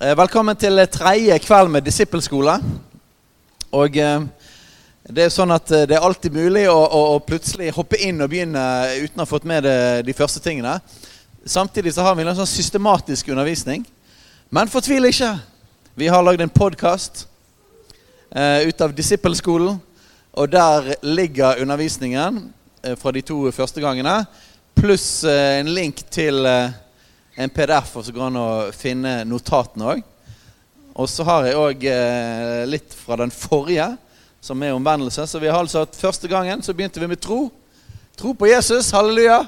Eh, Velkommen til tredje kveld med disippelskole. Og eh, det er sånn at eh, det er alltid mulig å, å, å plutselig hoppe inn og begynne uten å ha fått med det, de første tingene. Samtidig så har vi en sånn systematisk undervisning. Men fortvil ikke. Vi har lagd en podkast eh, ut av disippelskolen. Og der ligger undervisningen eh, fra de to første gangene. Pluss eh, en link til eh, en PDF, og så går det an å finne notatene òg. Og så har jeg òg eh, litt fra den forrige, som er omvendelse. Så vi har altså hatt Første gangen så begynte vi med tro. Tro på Jesus. Halleluja.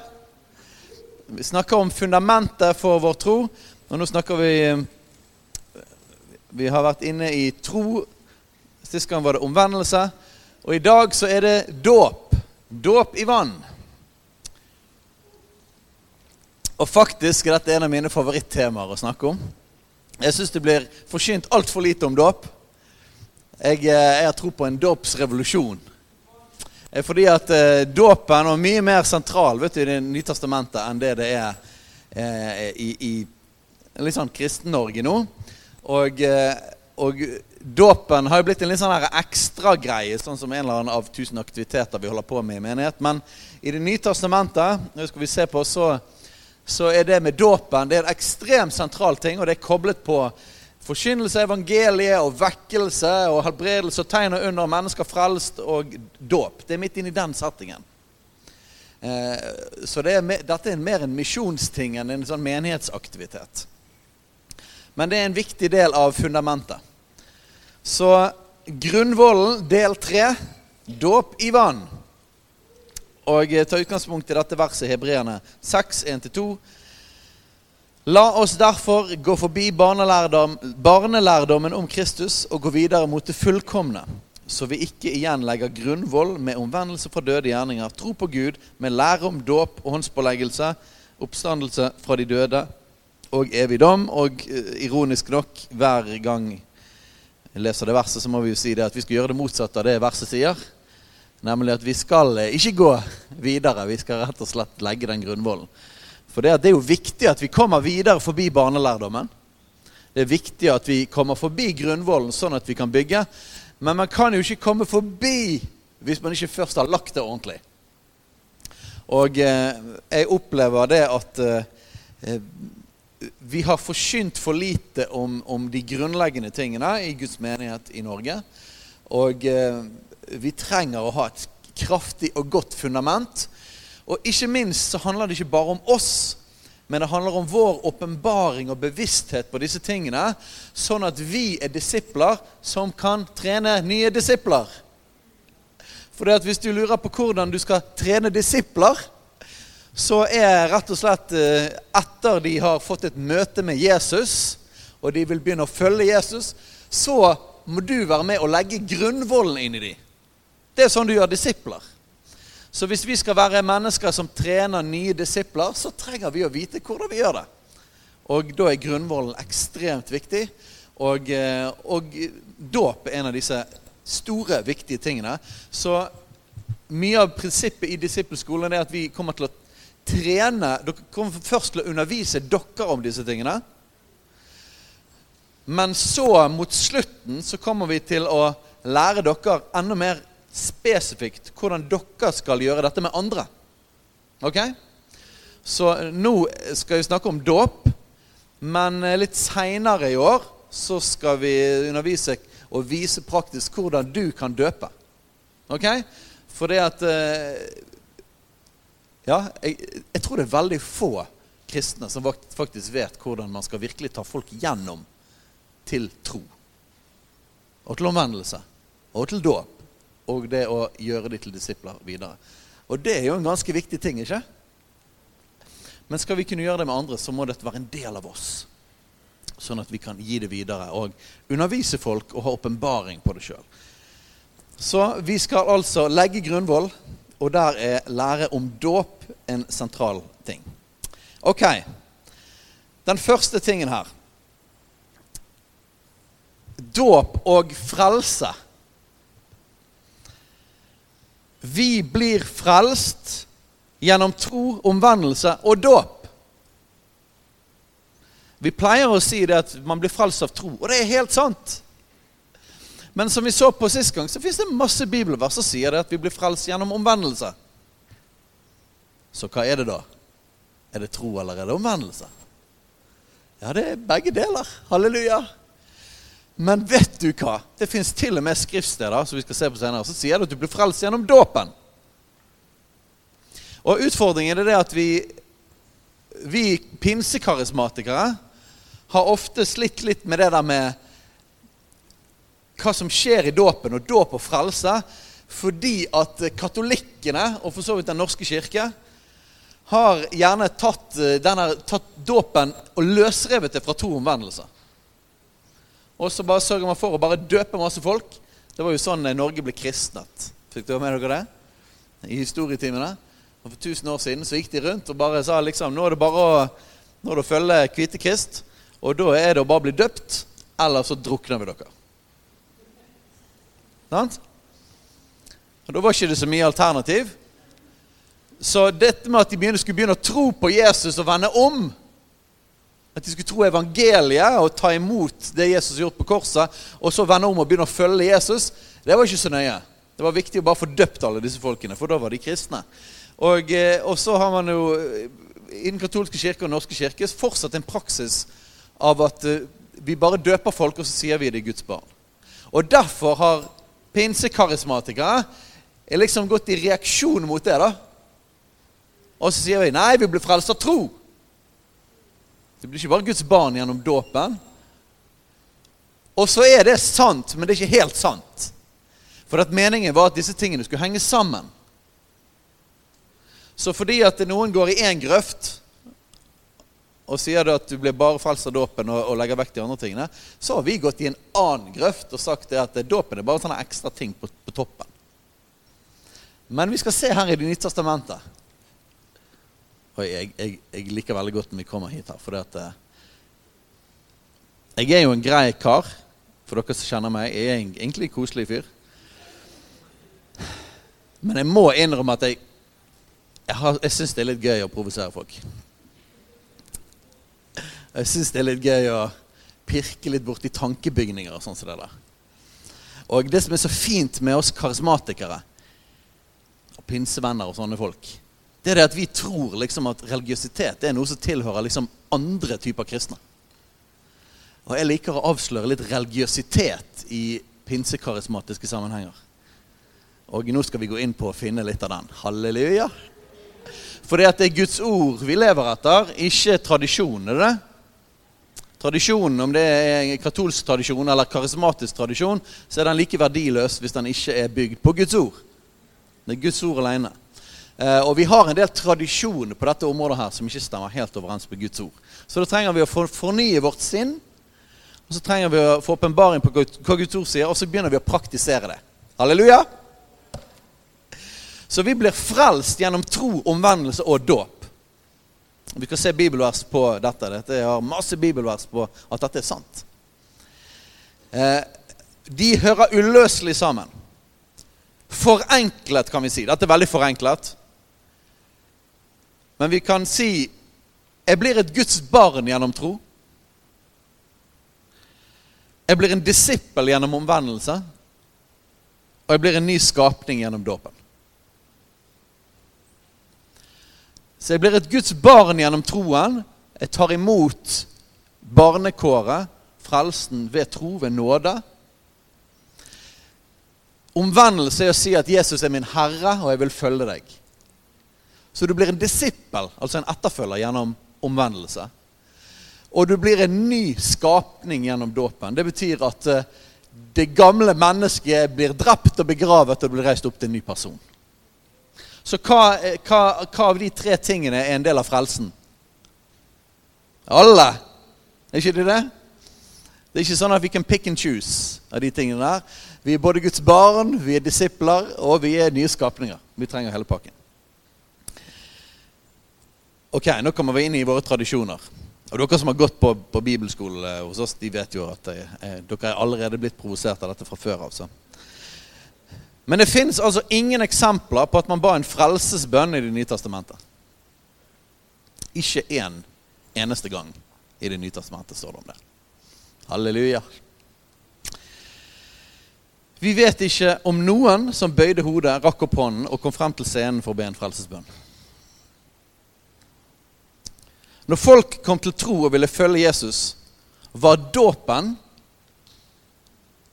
Vi snakker om fundamentet for vår tro. Og nå snakker vi Vi har vært inne i tro. Sist gang var det omvendelse. Og i dag så er det dåp. Dåp i vann. Og faktisk er dette en av mine favorittemaer å snakke om. Jeg syns det blir forsynt altfor lite om dåp. Jeg, eh, jeg har tro på en dåpsrevolusjon. Eh, fordi at eh, dåpen er mye mer sentral vet du, i Det nye testamentet enn det det er eh, i, i litt sånn Kristen-Norge nå. Og, eh, og dåpen har jo blitt en litt sånn ekstragreie, sånn som en eller annen av tusen aktiviteter vi holder på med i menighet. Men i Det nye testamentet nå skal vi se på, så så er det med dåpen det er en ekstremt sentral ting. Og det er koblet på forkynnelse, evangeliet og vekkelse og helbredelse og tegn og under mennesker frelst og dåp. Det er midt inni den settingen. Eh, så det er, dette er mer en misjonsting enn en sånn menighetsaktivitet. Men det er en viktig del av fundamentet. Så grunnvollen, del tre, dåp i vann. Og ta utgangspunkt i dette verset, Hebreerne 6, 1-2. La oss derfor gå forbi barnelærdom, barnelærdommen om Kristus og gå videre mot det fullkomne, så vi ikke igjen legger grunnvoll med omvendelse fra døde gjerninger, tro på Gud med lære om dåp og håndspåleggelse, oppstandelse fra de døde og evig dom. Og eh, ironisk nok, hver gang jeg leser det verset, så må vi jo si det at vi skal gjøre det motsatte av det verset sier. Nemlig at vi skal eh, ikke gå videre, vi skal rett og slett legge den grunnvollen. For det, det er jo viktig at vi kommer videre forbi barnelærdommen. Det er viktig at vi kommer forbi grunnvollen, sånn at vi kan bygge. Men man kan jo ikke komme forbi hvis man ikke først har lagt det ordentlig. Og eh, jeg opplever det at eh, vi har forkynt for lite om, om, de grunnleggende tingene i Guds menighet i Norge. Og eh, vi trenger å ha et kraftig og godt fundament. Og ikke minst så handler det ikke bare om oss, men det handler om vår åpenbaring og bevissthet på disse tingene, sånn at vi er disipler som kan trene nye disipler. For det at hvis du lurer på hvordan du skal trene disipler, så er rett og slett eh, etter de har fått et møte med Jesus, og de vil begynne å følge Jesus, så må du være med og legge grunnvollen inn i dem. Det er sånn du gjør disipler. Så hvis vi skal være mennesker som trener nye disipler, så trenger vi å vite hvordan vi gjør det. Og da er grunnvollen ekstremt viktig. Og, eh, og dåp er en av disse store, viktige tingene. Så mye av prinsippet i disippelskolen er at vi kommer til å trene Dere kommer først til å undervise dere om disse tingene. Men så, mot slutten, så kommer vi til å lære dere enda mer spesifikt hvordan dere skal gjøre dette med andre. Ok? Så nå skal vi snakke om dåp, men litt seinere i år så skal vi undervise og vise praktisk hvordan du kan døpe. Ok? For det at eh, Ja, jeg, jeg tror det er veldig få kristne som faktisk vet hvordan man skal virkelig ta folk gjennom til tro. Og til omvendelse. Og til dåp og det å gjøre de til disipler videre. Og det er jo en ganske viktig ting, ikke? Men skal vi kunne gjøre det med andre, så må dette være en del av oss. Sånn at vi kan gi det videre og undervise folk og ha åpenbaring på det sjøl. Så vi skal altså legge grunnvoll, og der er lære om dåp en sentral ting. Ok. Den første tingen her Dåp og frelse Vi blir frelst gjennom tro, omvendelse og dåp. Vi pleier å si det at man blir frelst av tro, og det er helt sant. Men som vi så på sist gang, så fins det masse bibelvers som sier det at vi blir frelst gjennom omvendelse. Så hva er det da? Er det tro, eller er det omvendelse? Ja, det er begge deler. Halleluja. Men vet du hva? Det fins til og med skriftsteder som vi skal se på senere, så sier at du blir frelst gjennom dåpen. Og utfordringen er det at vi, vi pinsekarismatikere har ofte slitt litt med det der med hva som skjer i dåpen, og dåp og frelse, fordi at katolikkene, og for så vidt Den norske kirke, har gjerne tatt, eh, denne, tatt dåpen og løsrevet det fra to omvendelser. Og så bare sørger man for å bare døpe masse folk. Det var jo sånn Norge ble kristnet. Fikk dere med dere det? I historietimene. Og For 1000 år siden så gikk de rundt og bare sa liksom Nå er det bare å, nå er det å følge Kvitekrist. Og da er det å bare bli døpt, eller så drukner vi dere. Sant? Og Da var ikke det så mye alternativ. Så dette med at de skulle begynne å tro på Jesus og vende om At de skulle tro evangeliet og ta imot det Jesus har gjort på korset, og så vende om og begynne å følge Jesus, det var ikke så nøye. Det var viktig å bare få døpt alle disse folkene, for da var de kristne. Og, eh, og så har man jo i den katolske kirke og den norske kirke fortsatt en praksis av at uh, vi bare døper folk, og så sier vi det er Guds barn. Og derfor har pinsekarismatikere liksom gått i reaksjon mot det. da. Og så sier vi nei, vi blir frelst av tro. Det blir ikke bare Guds barn gjennom dåpen. Og så er det sant, men det er ikke helt sant. For at meningen var at disse tingene skulle henge sammen. Så fordi at noen går i én grøft og sier at du blir bare frelst av dåpen og, legger vekk de andre tingene, så har vi gått i en annen grøft og sagt at dåpen er bare sånne ekstra ting på, på toppen. Men vi skal se her i Det nye testamentet Og jeg, jeg, jeg, liker veldig godt når vi kommer hit her, for det at eh, Jeg er jo en grei kar, for dere som kjenner meg. Jeg er egentlig en koselig fyr. Men jeg må innrømme at jeg jeg, jeg syns det er litt gøy å provosere folk. Jeg syns det er litt gøy å pirke litt borti tankebygninger og sånn som det der. Og det som er så fint med oss karismatikere og pinsevenner og sånne folk, det er det at vi tror liksom at religiøsitet er noe som tilhører liksom andre typer kristne. Og jeg liker å avsløre litt religiøsitet i pinsekarismatiske sammenhenger. Og nå skal vi gå inn på å finne litt av den. Halleluja. For det er Guds ord vi lever etter, ikke tradisjon. er det? Tradisjonen, om det er katolsk tradisjon eller karismatisk tradisjon, så er den like verdiløs hvis den ikke er bygd på Guds ord. Det er Guds ord alene. Eh, og vi har en del tradisjoner på dette området her som ikke stemmer helt overens med Guds ord. Så da trenger vi å fornye vårt sinn, og så trenger vi å få åpenbaring på hva Guds ord sier, og så begynner vi å praktisere det. Halleluja! Så vi blir frelst gjennom tro, omvendelse og dåp. Vi kan se bibelvers på dette. Dette har masse bibelvers på at dette er sant. Eh, de hører uløselig sammen. Forenklet, kan vi si. Dette er veldig forenklet. Men vi kan si jeg blir et Guds barn gjennom tro. Jeg blir en disippel gjennom omvendelse. Og jeg blir en ny skapning gjennom dåpen. Så jeg blir et Guds barn gjennom troen. Jeg tar imot barnekåret, frelsen ved tro, ved nåde. Omvendelse er å si at Jesus er min herre, og jeg vil følge deg. Så du blir en disippel, altså en etterfølger, gjennom omvendelse. Og du blir en ny skapning gjennom dåpen. Det betyr at eh, det gamle mennesket blir drept og begravet og blir reist opp til en ny person. Så hva, hva, hva, av de tre tingene er en del av frelsen? Alle. Er ikke det det? Det er ikke sånn at vi kan pick and choose av de tingene der. Vi er både Guds barn, vi er disipler, og vi er nye skapninger. Vi trenger hele pakken. Ok, Nå kommer vi inn i våre tradisjoner. Og Dere som har gått på, på bibelskole hos oss, de vet jo at eh, dere er allerede blitt provosert av dette fra før av. Men det fins altså ingen eksempler på at man ba en frelsesbønn i Det nye testamentet. Ikke én eneste gang i Det nye testamentet. står det om det. Halleluja. Vi vet ikke om noen som bøyde hodet, rakk opp hånden og kom frem til scenen for å be en frelsesbønn. Når folk kom til tro og ville følge Jesus, var dåpen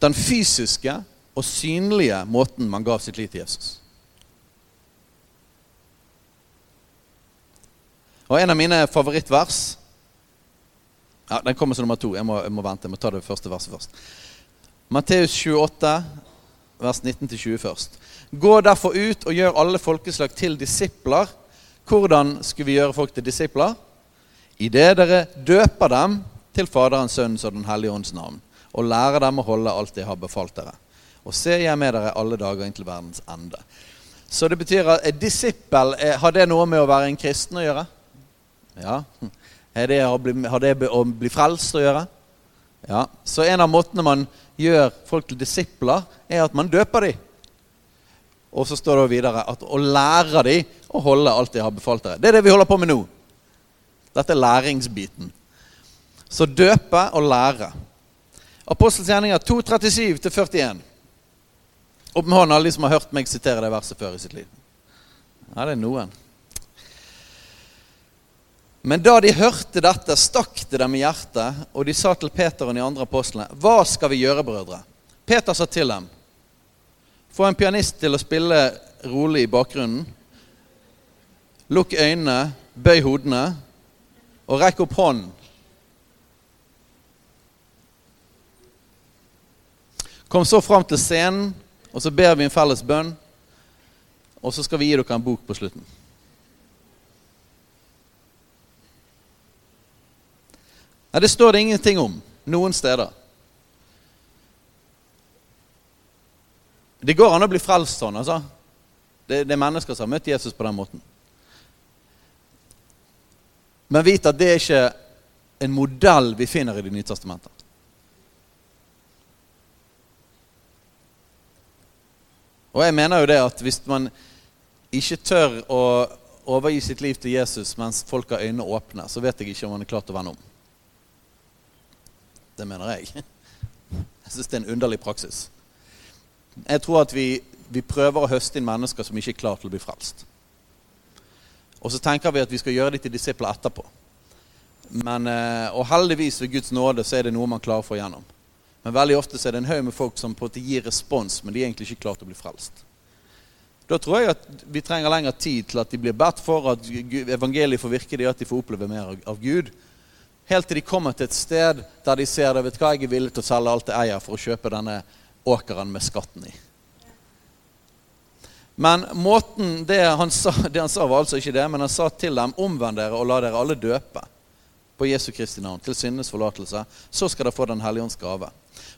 den fysiske og synlige måten man gav sitt liv til Jesus. Og en av mine favorittvers ja, Den kommer som nummer to. Jeg må, jeg må vente. Jeg må ta det første verset først. Matteus 28, vers 19-20 først. Gå derfor ut og gjør alle folkeslag til disipler. Hvordan skulle vi gjøre folk til disipler? Idet dere døper dem til Faderens, Sønnens og Den hellige ånds navn, og lærer dem å holde alt jeg har befalt dere. Og se, jeg med dere alle dager inntil verdens ende. Så det betyr at et disippel Har det noe med å være en kristen å gjøre? Ja. Det, bli, har det å bli frelst å gjøre? Ja. Så en av måtene man gjør folk til disipler, er at man døper dem. Og så står det videre at å lære dem å holde alt de har befalt dere. Det er det vi holder på med nå. Dette er læringsbiten. Så døpe og lære. Apostels gjerninger 2.37-41. Opp med hånden alle de som har hørt meg sitere det verset før i sitt liv. Ja, det er noen. Men da de hørte dette, stakk det dem i hjertet, og de sa til Peter og de andre apostlene, Hva skal vi gjøre, brødre? Peter sa til dem, Få en pianist til å spille rolig i bakgrunnen. Lukk øynene, bøy hodene, og rekk opp hånden. Kom så fram til scenen, og så ber vi en felles bønn. Og så skal vi gi dere en bok på slutten. Nei, Det står det ingenting om noen steder. Det går an å bli frelst sånn. altså. Det, det, er mennesker som har møtt Jesus på den måten. Men vit at det er ikke en modell vi finner i Det nye testamentet. Og jeg mener jo det at hvis man ikke tør å overgi sitt liv til Jesus mens folk har øynene åpne, så vet jeg ikke om man er klar til å vende om. Det mener jeg. Jeg syns det er en underlig praksis. Jeg tror at vi, vi prøver å høste inn mennesker som ikke er klar til å bli frelst. Og så tenker vi at vi skal gjøre det til disipler etterpå. Men, eh, og heldigvis ved Guds nåde så er det noe man klarer å få gjennom. Men veldig ofte så er det en haug med folk som på en måte gir respons, men de er egentlig ikke klart å bli frelst. Da tror jeg at vi trenger lengre tid til at de blir bedt for, at evangeliet får virke det at de får oppleve mer av Gud. Helt til de kommer til et sted der de ser det. Vet hva, jeg er villig til å selge alt jeg eier for å kjøpe denne åkeren med skatten i. Men måten det han, sa, det han sa, var altså ikke det, men han sa til dem omvend dere og la dere alle døpe på Jesu Kristi navn til syndenes forlatelse. Så skal dere få Den hellige ånds gave.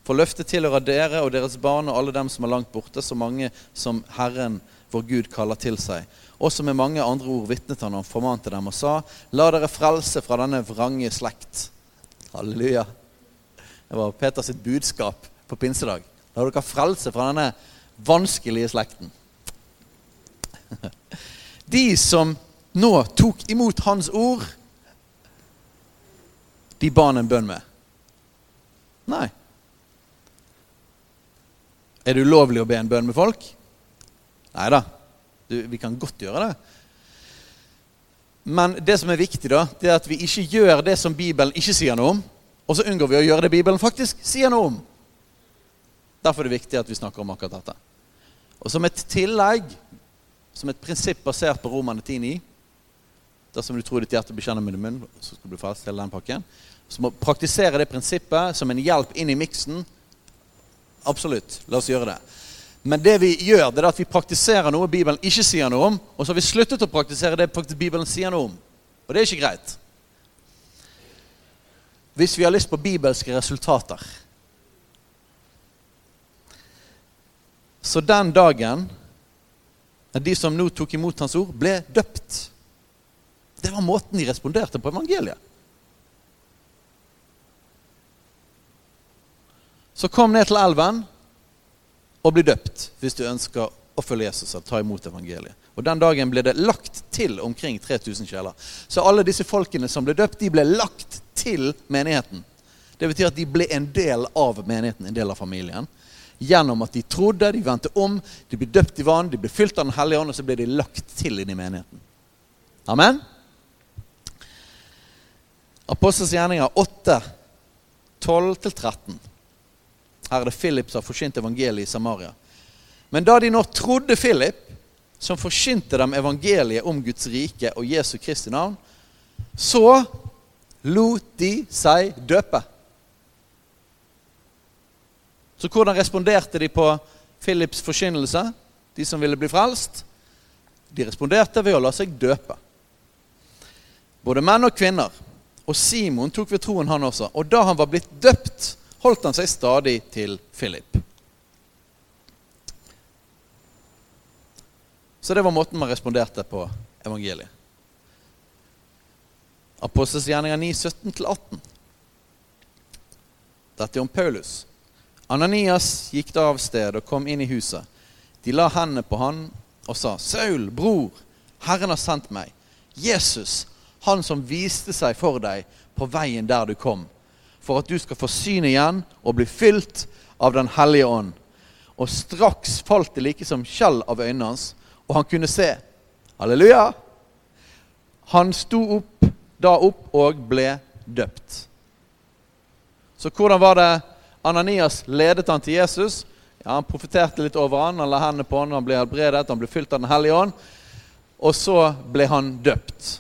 For løftet tilhører dere og deres barn og alle dem som er langt borte, så mange som Herren vår Gud kaller til seg. Også med mange andre ord vitnet han og formante dem og sa, la dere frelse fra denne vrange slekt. Halleluja. Det var Peters budskap på pinsedag. La dere frelse fra denne vanskelige slekten. De som nå tok imot hans ord, de ba han en bønn med. Nei. Er det ulovlig å be en bønn med folk? Nei da. Vi kan godt gjøre det. Men det som er viktig, da, det er at vi ikke gjør det som Bibelen ikke sier noe om, og så unngår vi å gjøre det Bibelen faktisk sier noe om. Derfor er det viktig at vi snakker om akkurat dette. Og som et tillegg, som et prinsipp basert på Romane 10.9 Dersom du tror ditt hjerte bekjenner med din munn, så skal du bli frelst. hele den pakken. Så må praktisere det prinsippet som en hjelp inn i miksen. Absolutt. La oss gjøre det. Men det vi gjør, det er at vi praktiserer noe Bibelen ikke sier noe om, og så har vi sluttet å praktisere det Bibelen sier noe om. Og det er ikke greit. Hvis vi har lyst på bibelske resultater. Så den dagen de som nå tok imot hans ord, ble døpt. Det var måten de responderte på evangeliet. Så kom ned til elven og bli døpt hvis du ønsker å følge Jesus og ta imot evangeliet. Og Den dagen ble det lagt til omkring 3000 sjeler. Så alle disse folkene som ble døpt, de ble lagt til menigheten. Det betyr at de ble en del av menigheten, en del av familien. Gjennom at de trodde, de vendte om, de ble døpt i vann, de ble fylt av Den hellige ånd, og så ble de lagt til inn i menigheten. Amen? Apostels gjerninger 8, 12-13. Her er det Philip som har forsynt evangeliet i Samaria. Men da de nå trodde Philip, som forsynte dem evangeliet om Guds rike og Jesu Kristi navn, så lot de seg døpe. Så hvordan responderte de på Philips forkynnelse, de som ville bli frelst? De responderte ved å la seg døpe. Både menn og kvinner. Og Simon tok ved troen, han også. Og da han var blitt døpt, holdt han seg stadig til Philip. Så det var måten man responderte på evangeliet. Apostels gjerninger 9, 17-18. Dette er om Paulus. Ananias gikk da av sted og kom inn i huset. De la hendene på han og sa, 'Saul, bror, Herren har sendt meg.' 'Jesus, han som viste seg for deg på veien der du kom.' 'For at du skal få syn igjen og bli fylt av Den hellige ånd.' Og straks falt det like som skjell av øynene hans, og han kunne se. Halleluja! Han sto opp, da opp og ble døpt. Så hvordan var det Ananias ledet han til Jesus? Ja, Han profeterte litt over han, han la hendene på han, han ble helbredet, han ble fylt av Den hellige ånd. Og så ble han døpt.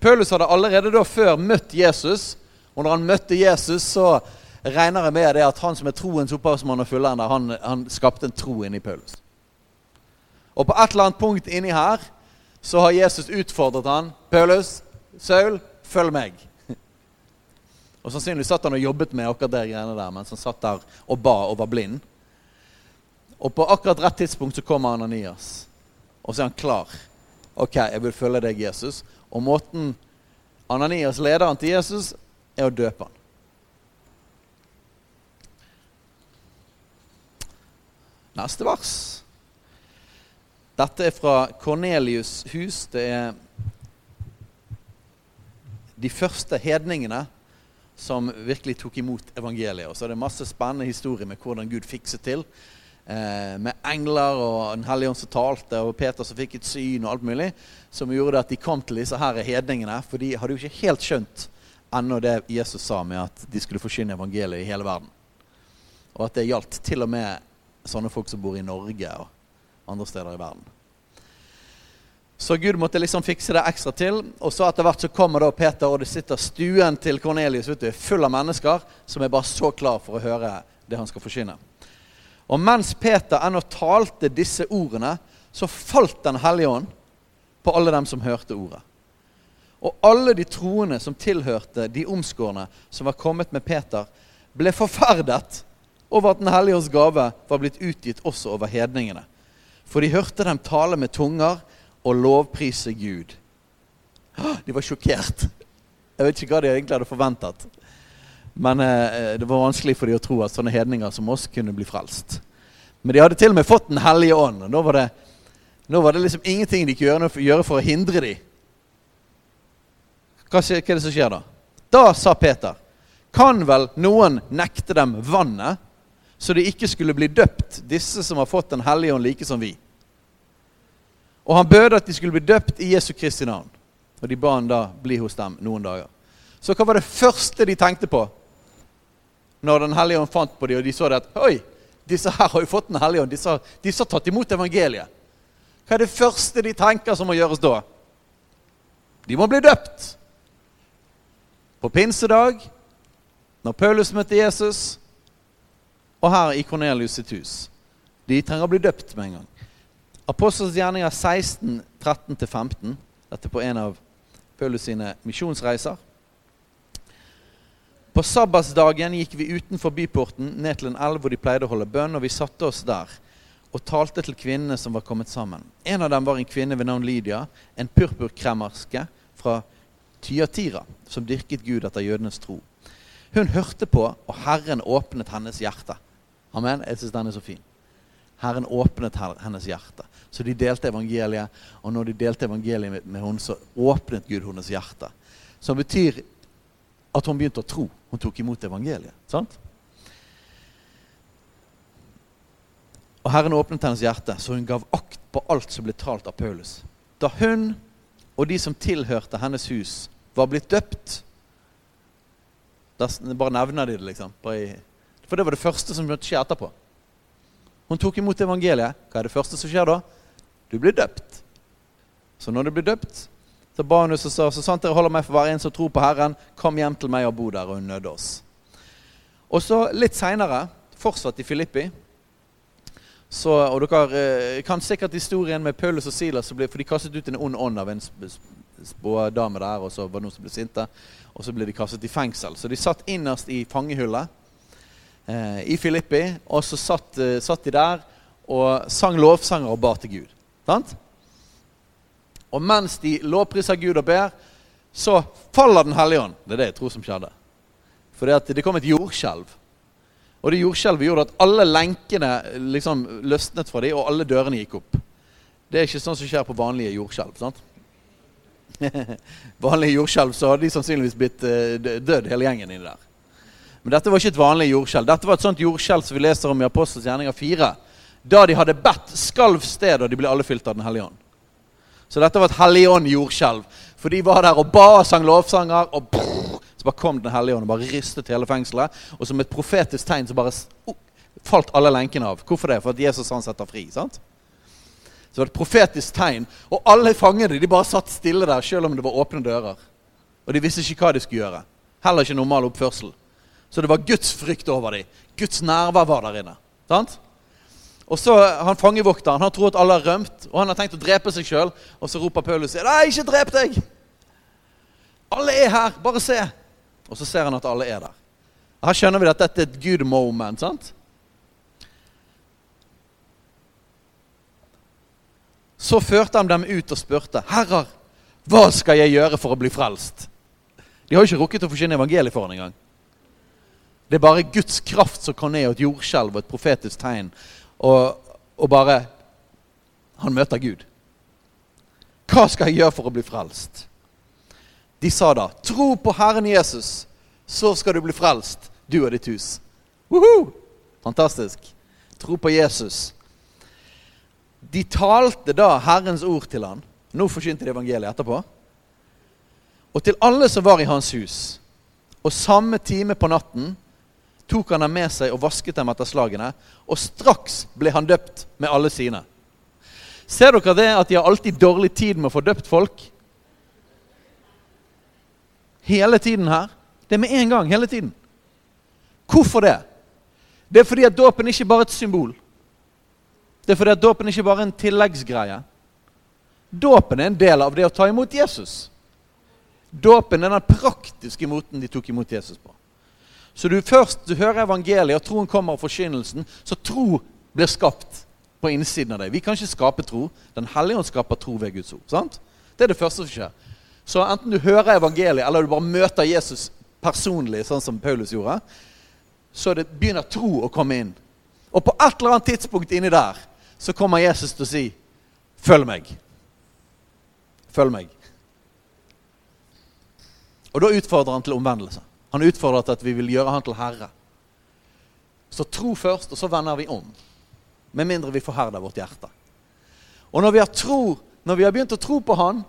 Paulus hadde allerede da før møtt Jesus, og når han møtte Jesus, så regner jeg med det at han som er troens opphavsmann og fullender, han, han skapte en tro inni Paulus. Og på et eller annet punkt inni her så har Jesus utfordret han. 'Paulus, Saul, følg meg.' Og Sannsynligvis satt han og jobbet med akkurat de greiene der mens han satt der og ba og var blind. Og på akkurat rett tidspunkt så kommer Ananias, og så er han klar. 'Ok, jeg vil følge deg, Jesus.' Og måten Ananias leder han til Jesus, er å døpe han. Neste vers. Dette er fra Kornelius' hus. Det er de første hedningene som virkelig tok imot evangeliet. Og så er det masse spennende historier med hvordan Gud fikset til. Eh, med engler og Den hellige ånd som talte, og Peter som fikk et syn, og alt mulig. Som gjorde at de kom til disse her hedningene. For de hadde jo ikke helt skjønt ennå det Jesus sa med at de skulle forsyne evangeliet i hele verden. Og at det gjaldt til og med sånne folk som bor i Norge og andre steder i verden. Så Gud måtte liksom fikse det ekstra til. Og så etter hvert så kommer da Peter, og det sitter stuen til Kornelius ute full av mennesker som er bare så klar for å høre det han skal forsyne. Og mens Peter ennå talte disse ordene, så falt Den hellige ånd på alle dem som hørte ordet. Og alle de troende som tilhørte de omskårne som var kommet med Peter, ble forferdet over at Den hellige ånds gave var blitt utgitt også over hedningene. For de hørte dem tale med tunger og lovprise Gud. De var sjokkert. Jeg vet ikke hva de egentlig hadde forventet. Men eh, det var vanskelig for dem å tro at sånne hedninger som oss kunne bli frelst. Men de hadde til og med fått Den hellige ånd. og Nå var det, nå var det liksom ingenting de kunne gjøre for å hindre dem. Hva, hva er det som skjer da? Da sa Peter, kan vel noen nekte dem vannet, så de ikke skulle bli døpt, disse som har fått Den hellige ånd like som vi? Og han bød at de skulle bli døpt i Jesu Kristi navn. Og de ba han da bli hos dem noen dager. Så hva var det første de tenkte på når Den hellige ånd fant på dem, og de så det at Oi, disse her har jo fått Den hellige ånd. Disse, disse har tatt imot evangeliet. Hva er det første de tenker som må gjøres da? De må bli døpt. På pinsedag, når Paulus møtte Jesus, og her i Kornelius sitt hus. De trenger å bli døpt med en gang. Apostels gjerninger 16, 13-15. Dette på en av Paulus sine misjonsreiser. På sabbatsdagen gikk vi utenfor byporten ned til en elv hvor de pleide å holde bønn, og vi satte oss der og talte til kvinnene som var kommet sammen. En av dem var en kvinne ved navn Lydia, en purpurkremmerske fra Tyatira, som dyrket Gud etter jødenes tro. Hun hørte på, og Herren åpnet hennes hjerte. Amen. Jeg syns den er så fin. Herren åpnet hennes hjerte. Så de delte evangeliet, og når de delte evangeliet med henne, så åpnet Gud hennes hjerte. Som betyr at hun begynte å tro. Hun tok imot evangeliet. sant? Og Herren åpnet hennes hjerte, så hun gav akt på alt som ble talt av Paulus. Da hun og de som tilhørte hennes hus, var blitt døpt Bare nevner de det, liksom. For det var det første som skjedde skje etterpå. Hun tok imot evangeliet. Hva er det første som skjer da? Du blir døpt. Så når du blir døpt, så ba hun oss og sa så sant dere holder meg for hver en som tror på Herren, kom hjem til meg og bo der. Og hun nødde oss. Og så litt seinere, fortsatt i Filippi, så, og dere eh, kan sikkert historien med Paulus og Silas, for de kastet ut en ond ånd av en spådame der, og så var det noen som ble sinte. Og så ble de kastet i fengsel. Så de satt innerst i fangehullet eh, i Filippi, og så satt, eh, satt, de der og sang lovsanger og ba til Gud. Sant? Og mens de lovpriser Gud og ber, så faller Den hellige ånd. Det er det jeg tror som skjedde. For det kom et jordskjelv. Og det jordskjelvet gjorde at alle lenkene liksom løsnet fra dem, og alle dørene gikk opp. Det er ikke sånn som skjer på vanlige jordskjelv. sant? vanlige jordskjelv så hadde de sannsynligvis blitt dødd, hele gjengen inni der. Men dette var ikke et vanlig jordskjelv. Dette var et sånt jordskjelv som vi leser om i Apostels gjerninger 4. Da de hadde bedt, skalv stedet, og de ble alle fylt av Den hellige ånd. Så dette var et helligånd-jordskjelv. For de var der og ba og sang lovsanger. og brrr, så bare kom Den hellige ånd og bare ristet hele fengselet. Og som et profetisk tegn så bare oh, falt alle lenkene av. Hvorfor det? For at Jesus han setter fri. sant? Så det var et profetisk tegn. Og alle fangene de bare satt stille der, selv om det var åpne dører. Og de visste ikke hva de skulle gjøre. Heller ikke normal oppførsel. Så det var Guds frykt over dem. Guds nerver var der inne. sant? Og så han Fangevokteren han tror at alle har rømt, og han har tenkt å drepe seg sjøl. Og så roper Paulus Nei, ikke drep deg! Alle er her! Bare se! Og så ser han at alle er der. Her skjønner vi at dette er et good moment. sant? Så førte han dem ut og spurte, 'Herrer, hva skal jeg gjøre for å bli frelst?' De har jo ikke rukket å forkynne evangeliet for ham engang. Det er bare Guds kraft som kan ned, og et jordskjelv og et profetisk tegn. Og, og bare Han møter Gud. Hva skal jeg gjøre for å bli frelst? De sa da, 'Tro på Herren Jesus, så skal du bli frelst, du og ditt hus'. Woohoo! Fantastisk. Tro på Jesus. De talte da Herrens ord til han. Nå forkynte de evangeliet etterpå. Og til alle som var i hans hus. Og samme time på natten tok han dem med seg og vasket dem etter slagene. Og straks ble han døpt med alle sine. Ser dere det at de har alltid dårlig tid med å få døpt folk? hele tiden her. Det er med en gang, hele tiden. Hvorfor det? Det er fordi at dåpen ikke bare er et symbol. Det er fordi at dåpen ikke bare er en tilleggsgreie. Dåpen er en del av det å ta imot Jesus. Dåpen er den praktiske måten de tok imot Jesus på. Så du først du hører evangeliet, og troen kommer av forkynnelsen, så tro blir skapt på innsiden av deg. Vi kan ikke skape tro. Den hellige ånd skaper tro ved Guds ord. sant? Det er det første som skjer. Så enten du hører evangeliet, eller du bare møter Jesus personlig, sånn som Paulus gjorde, så det begynner tro å komme inn. Og på et eller annet tidspunkt inni der så kommer Jesus til å si, 'Følg meg'. Følg meg. Og da utfordrer han til omvendelse. Han utfordrer til at vi vil gjøre han til herre. Så tro først, og så vender vi om. Med mindre vi forherder vårt hjerte. Og når vi har tro, når vi har begynt å tro på han,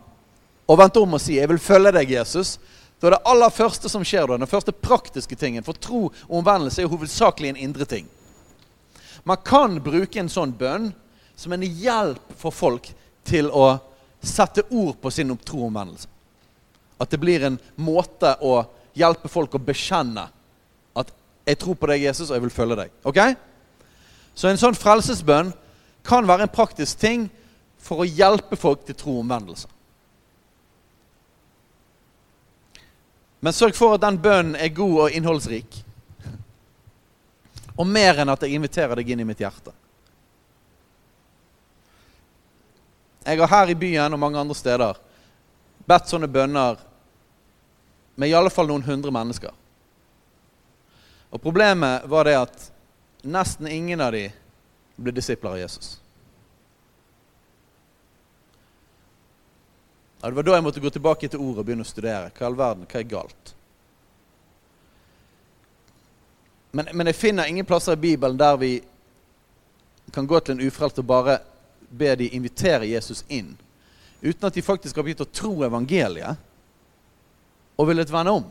og vendt om og si 'Jeg vil følge deg, Jesus', da er det aller første som skjer den første praktiske tingen For tro og omvendelse er hovedsakelig en indre ting. Man kan bruke en sånn bønn som en hjelp for folk til å sette ord på sin tro og omvendelse. At det blir en måte å hjelpe folk å bekjenne at 'jeg tror på deg, Jesus, og jeg vil følge deg'. Ok? Så en sånn frelsesbønn kan være en praktisk ting for å hjelpe folk til tro og omvendelse. Men sørg for at den bønnen er god og innholdsrik. Og mer enn at jeg inviterer deg inn i mitt hjerte. Jeg har her i byen og mange andre steder bedt sånne bønner med i alle fall noen hundre mennesker. Og Problemet var det at nesten ingen av de ble disipler av Jesus. Ja, det var da jeg måtte gå tilbake til ordet og begynne å studere. Hva all verden, hva er galt? Men, men jeg finner ingen plasser i Bibelen der vi kan gå til en ufrelst og bare be de invitere Jesus inn. Uten at de faktisk har begynt å tro evangeliet og villet vende om.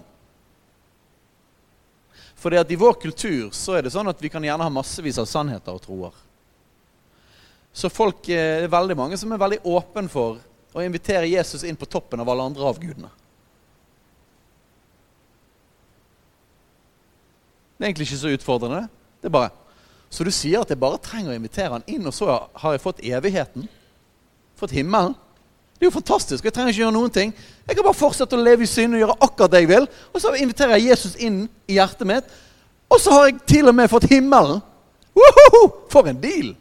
Fordi at I vår kultur så er det sånn at vi kan gjerne ha massevis av sannheter og troer. Så folk eh, det er veldig mange som er veldig åpne for å invitere Jesus inn på toppen av alle andre avgudene. Det er egentlig ikke så utfordrende. det er bare, Så du sier at jeg bare trenger å invitere han inn, og så har jeg fått evigheten? Fått himmelen? Det er jo fantastisk. Jeg trenger ikke gjøre noen ting. Jeg kan bare fortsette å leve i synd og gjøre akkurat det jeg vil. Og så inviterer jeg Jesus inn i hjertet mitt, og så har jeg til og med fått himmelen. Woho! For en deal!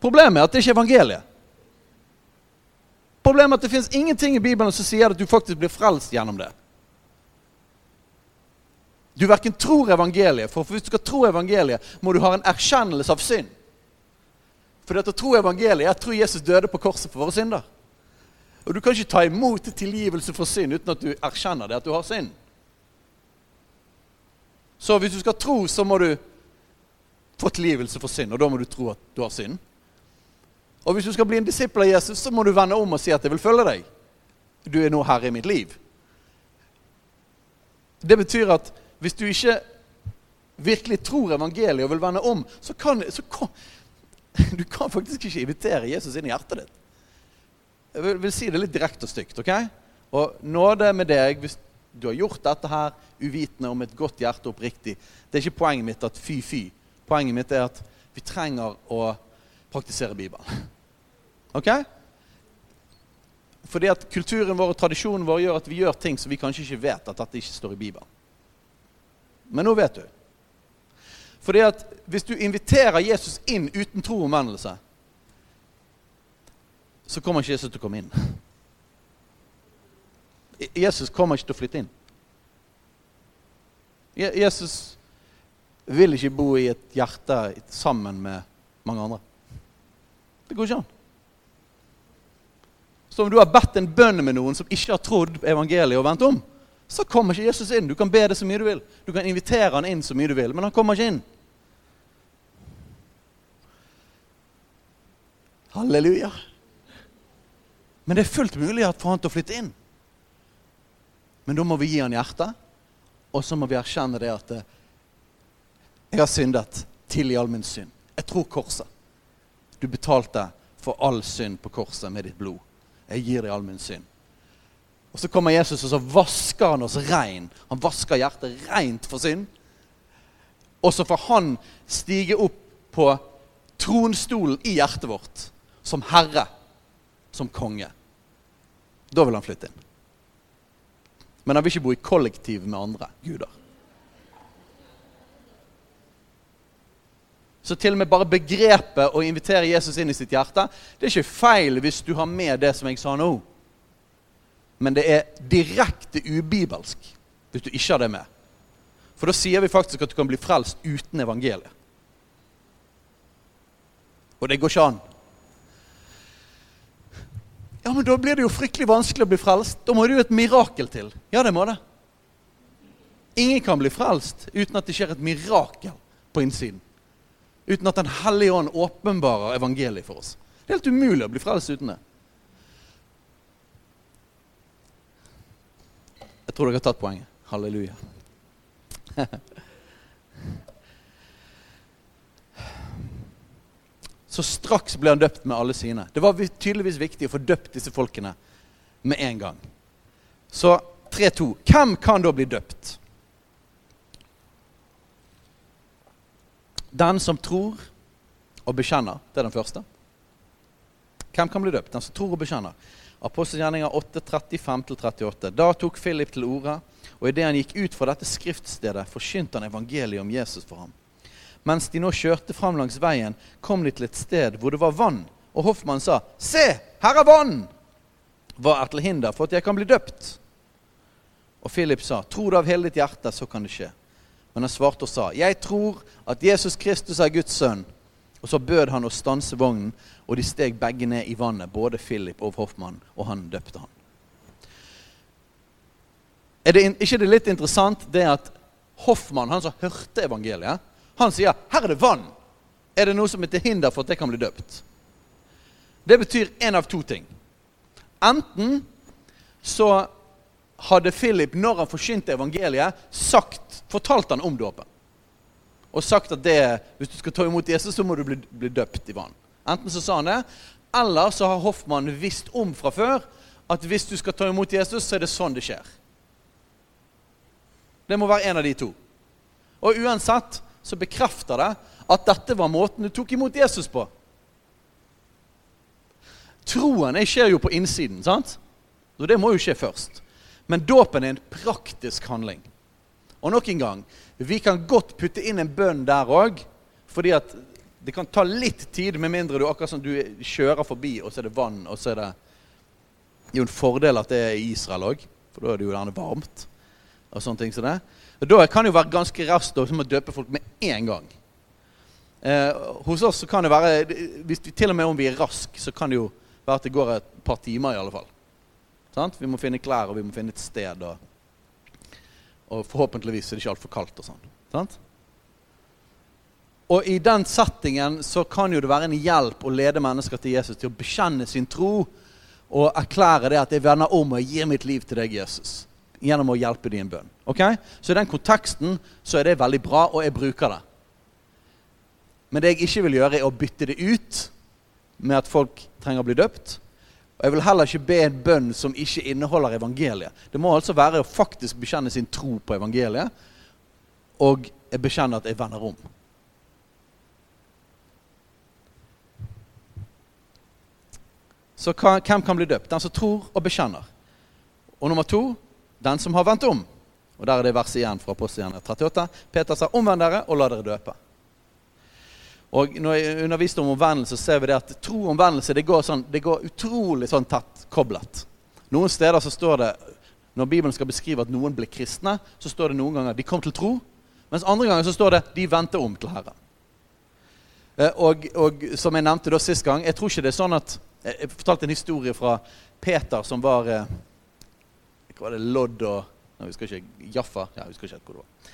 Problemet er at det ikke er evangeliet. Problemet er at det fins ingenting i Bibelen som sier at du faktisk blir frelst gjennom det. Du verken tror evangeliet, for hvis du skal tro evangeliet, må du ha en erkjennelse av synd. For det å tro evangeliet er tror tro Jesus døde på korset for våre synder. Og Du kan ikke ta imot tilgivelse for synd uten at du erkjenner det at du har synd. Så hvis du skal tro, så må du få tilgivelse for synd, og da må du tro at du har synd. Og hvis du skal bli en disippel av Jesus, så må du vende om og si at 'jeg vil følge deg'. Du er nå herre i mitt liv. Det betyr at hvis du ikke virkelig tror evangeliet og vil vende om, så kan, så Du kan faktisk ikke invitere Jesus inn i hjertet ditt. Jeg vil, vil si det litt direkte og stygt. ok? Og nåde med deg hvis du har gjort dette her uvitende om et godt hjerte oppriktig. Det er ikke poenget mitt at fy-fy. Poenget mitt er at vi trenger å praktisere Bibelen. Ok? Fordi at kulturen vår og tradisjonen vår gjør at vi gjør ting som vi kanskje ikke vet at dette ikke står i Bibelen. Men nå vet du. Fordi at hvis du inviterer Jesus inn uten tro og omvendelse, så kommer ikke Jesus til å komme inn. Jesus kommer ikke til å flytte inn. Jesus vil ikke bo i et hjerte sammen med mange andre. Det går ikke an. Så om du har bedt en bønn med noen som ikke har trodd evangeliet og vendt om, så kommer ikke Jesus inn. Du kan be det så mye du vil. Du kan invitere han inn så mye du vil, men han kommer ikke inn. Halleluja. Men det er fullt mulig for han til å flytte inn. Men da må vi gi han hjertet, og så må vi erkjenne det at eh, jeg har syndet. Tilgi all min synd. Jeg tror korset. Du betalte for all synd på korset med ditt blod. Jeg gir deg all min synd. Og Så kommer Jesus og så vasker han oss rein. Han vasker hjertet reint for synd. Og så får han stige opp på tronstolen i hjertet vårt som herre, som konge. Da vil han flytte inn. Men han vil ikke bo i kollektiv med andre guder. Så til og med bare begrepet å invitere Jesus inn i sitt hjerte Det er ikke feil hvis du har med det som jeg sa nå. Men det er direkte ubibelsk hvis du ikke har det med. For da sier vi faktisk at du kan bli frelst uten evangeliet. Og det går ikke an. Ja, men da blir det jo fryktelig vanskelig å bli frelst. Da må det jo et mirakel til. Ja, det må det. Ingen kan bli frelst uten at det skjer et mirakel på innsiden uten at Den hellige ånd åpenbarer evangeliet for oss. Det er helt umulig å bli frelst uten det. Jeg tror dere har tatt poenget. Halleluja. Så straks ble han døpt med alle sine. Det var tydeligvis viktig å få døpt disse folkene med en gang. Så 3-2. Hvem kan da bli døpt? Den som tror og bekjenner. Det er den første. Hvem kan bli døpt? Den som tror og bekjenner. Apostelgjerninga 8.35-38. Da tok Philip til orde, og idet han gikk ut fra dette skriftstedet, forkynte han evangeliet om Jesus for ham. Mens de nå kjørte fram langs veien, kom de til et sted hvor det var vann. Og hoffmannen sa, 'Se, her er vann!' Hva er til hinder for at jeg kan bli døpt? Og Philip sa, 'Tro det av hele ditt hjerte, så kan det skje.' Men han svarte og sa, 'Jeg tror at Jesus Kristus er Guds sønn.' Og så bød han å stanse vognen, og de steg begge ned i vannet, både Philip og Hoffmann, og han døpte han. Er det ikke det litt interessant det at hoffmann, han som hørte evangeliet, han sier 'Her er det vann'. Er det noe som er til hinder for at jeg kan bli døpt? Det betyr én av to ting. Enten så hadde Philip, når han forkynte evangeliet, sagt, fortalt han om dåpen. Og sagt at det, hvis du skal ta imot Jesus, så må du bli, bli døpt i vann. Enten så sa han det, eller så har Hoffmann visst om fra før at hvis du skal ta imot Jesus, så er det sånn det skjer. Det må være en av de to. Og uansett så bekrefter det at dette var måten du tok imot Jesus på. Troen skjer jo på innsiden, sant? Og det må jo skje først. Men dåpen er en praktisk handling. Og nok en gang, vi kan godt putte inn en bønn der òg, fordi at det kan ta litt tid, med mindre du akkurat som du kjører forbi, og så er det vann, og så er det jo en fordel at det er i Israel òg, for da er det jo gjerne varmt. og sånne ting som det. Og Da kan det jo være ganske raskt å døpe folk med en gang. Eh, hos oss så kan det være hvis vi, Til og med om vi er raske, så kan det jo være at det går et par timer i alle fall. Sant? Vi må finne klær, og vi må finne et sted. Og, og forhåpentligvis er det ikke altfor kaldt. Og sånn. Sant? Og i den settingen så kan jo det være en hjelp å lede mennesker til Jesus til å bekjenne sin tro og erklære det at jeg vender om og gir mitt liv til deg, Jesus. Gjennom å hjelpe dem i en bønn. Okay? Så i den konteksten så er det veldig bra, og jeg bruker det. Men det jeg ikke vil gjøre, er å bytte det ut med at folk trenger å bli døpt. Og Jeg vil heller ikke be en bønn som ikke inneholder evangeliet. Det må altså være å faktisk bekjenne sin tro på evangeliet, og bekjenne at jeg vender om. Så hvem kan bli døpt? Den som tror og bekjenner. Og nummer to den som har vendt om. Og Der er det verset igjen fra Apostelgjerningen 38. Peter sa, 'Omvend dere, og la dere døpe'. Og Når jeg underviste om omvendelse, så ser vi det at tro og omvendelse det går, sånn, det går utrolig sånn tett koblet. Noen steder så står det, når Bibelen skal beskrive at noen ble kristne, så står det noen ganger de kom til tro. Mens andre ganger så står det de vendte om til Herren. Eh, og, og som jeg nevnte da sist gang, jeg tror ikke det er sånn at jeg fortalte en historie fra Peter som var eh, Hva var det? Lodd og Jeg husker ikke. Jaffa. Ja, jeg husker ikke hvor det var.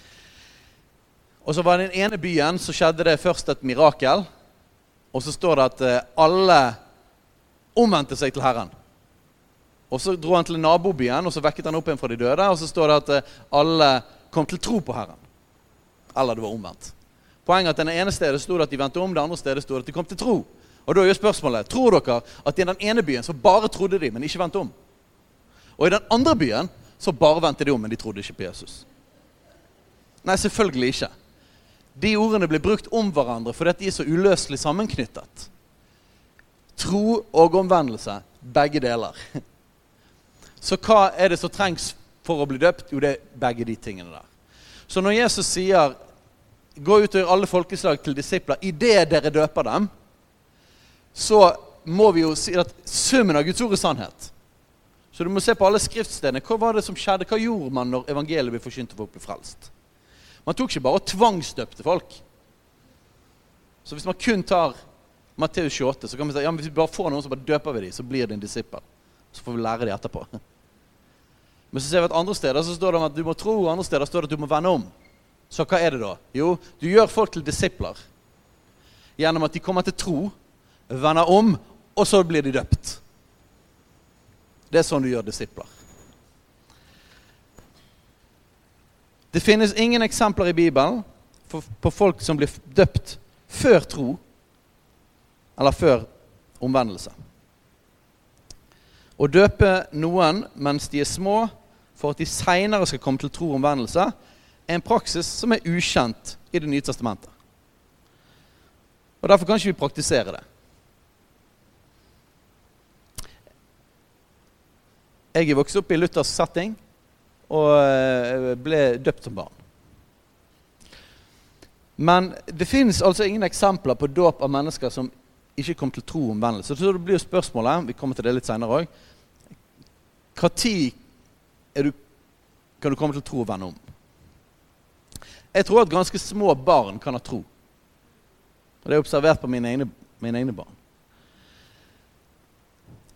Og så var det den ene byen så skjedde det først et mirakel. Og så står det at eh, alle omvendte seg til Herren. Og Så dro han til nabobyen og så vekket han opp en fra de døde. Og så står det at eh, alle kom til tro på Herren. Eller det var omvendt. Poenget er at den ene stedet sto det at de vendte om, det andre stedet sto det at de kom til tro. Og da er jo spørsmålet, Tror dere at i den ene byen så bare trodde de, men ikke vendte om? Og i den andre byen så bare vendte de om, men de trodde ikke på Jesus? Nei, selvfølgelig ikke. De ordene blir brukt om hverandre fordi de er så uløselig sammenknyttet. Tro og omvendelse, begge deler. Så hva er det som trengs for å bli døpt? Jo, det er begge de tingene der. Så når Jesus sier 'gå ut og gjør alle folkeslag til disipler' idet dere døper dem', så må vi jo si at summen av Guds ord er sannhet. Så du må se på alle skriftstedene. Hva var det som skjedde? Hva gjorde man når evangeliet ble forkynt og folk ble frelst? Man tok ikke bare og tvangsdøpte folk. Så hvis man kun tar Matteus 28, så kan vi si ja, men hvis vi bare får noen, så bare døper vi dem, så blir de en disippel. Så får vi lære dem etterpå. Men så ser vi at andre steder så står det om at du må tro, og andre steder står det at du må vende om. Så hva er det da? Jo, du gjør folk til disipler gjennom at de kommer til tro vender om, og så blir de døpt. Det er sånn du gjør disipler. Det finnes ingen eksempler i Bibelen på folk som blir døpt før tro eller før omvendelse. Å døpe noen mens de er små, for at de seinere skal komme til tro og omvendelse, er en praksis som er ukjent i Det nye testamentet. Og Derfor kan ikke vi praktisere det. Jeg er vokst opp i Luthers setting og eh, ble døpt som barn. Men det fins altså ingen eksempler på dåp av mennesker som ikke kom til tro og omvendelse. Så det blir jo spørsmålet, vi kommer til det litt senere òg Når kan du komme til tro og vende om? Jeg tror at ganske små barn kan ha tro. Og Det er observert på mine egne, mine egne barn.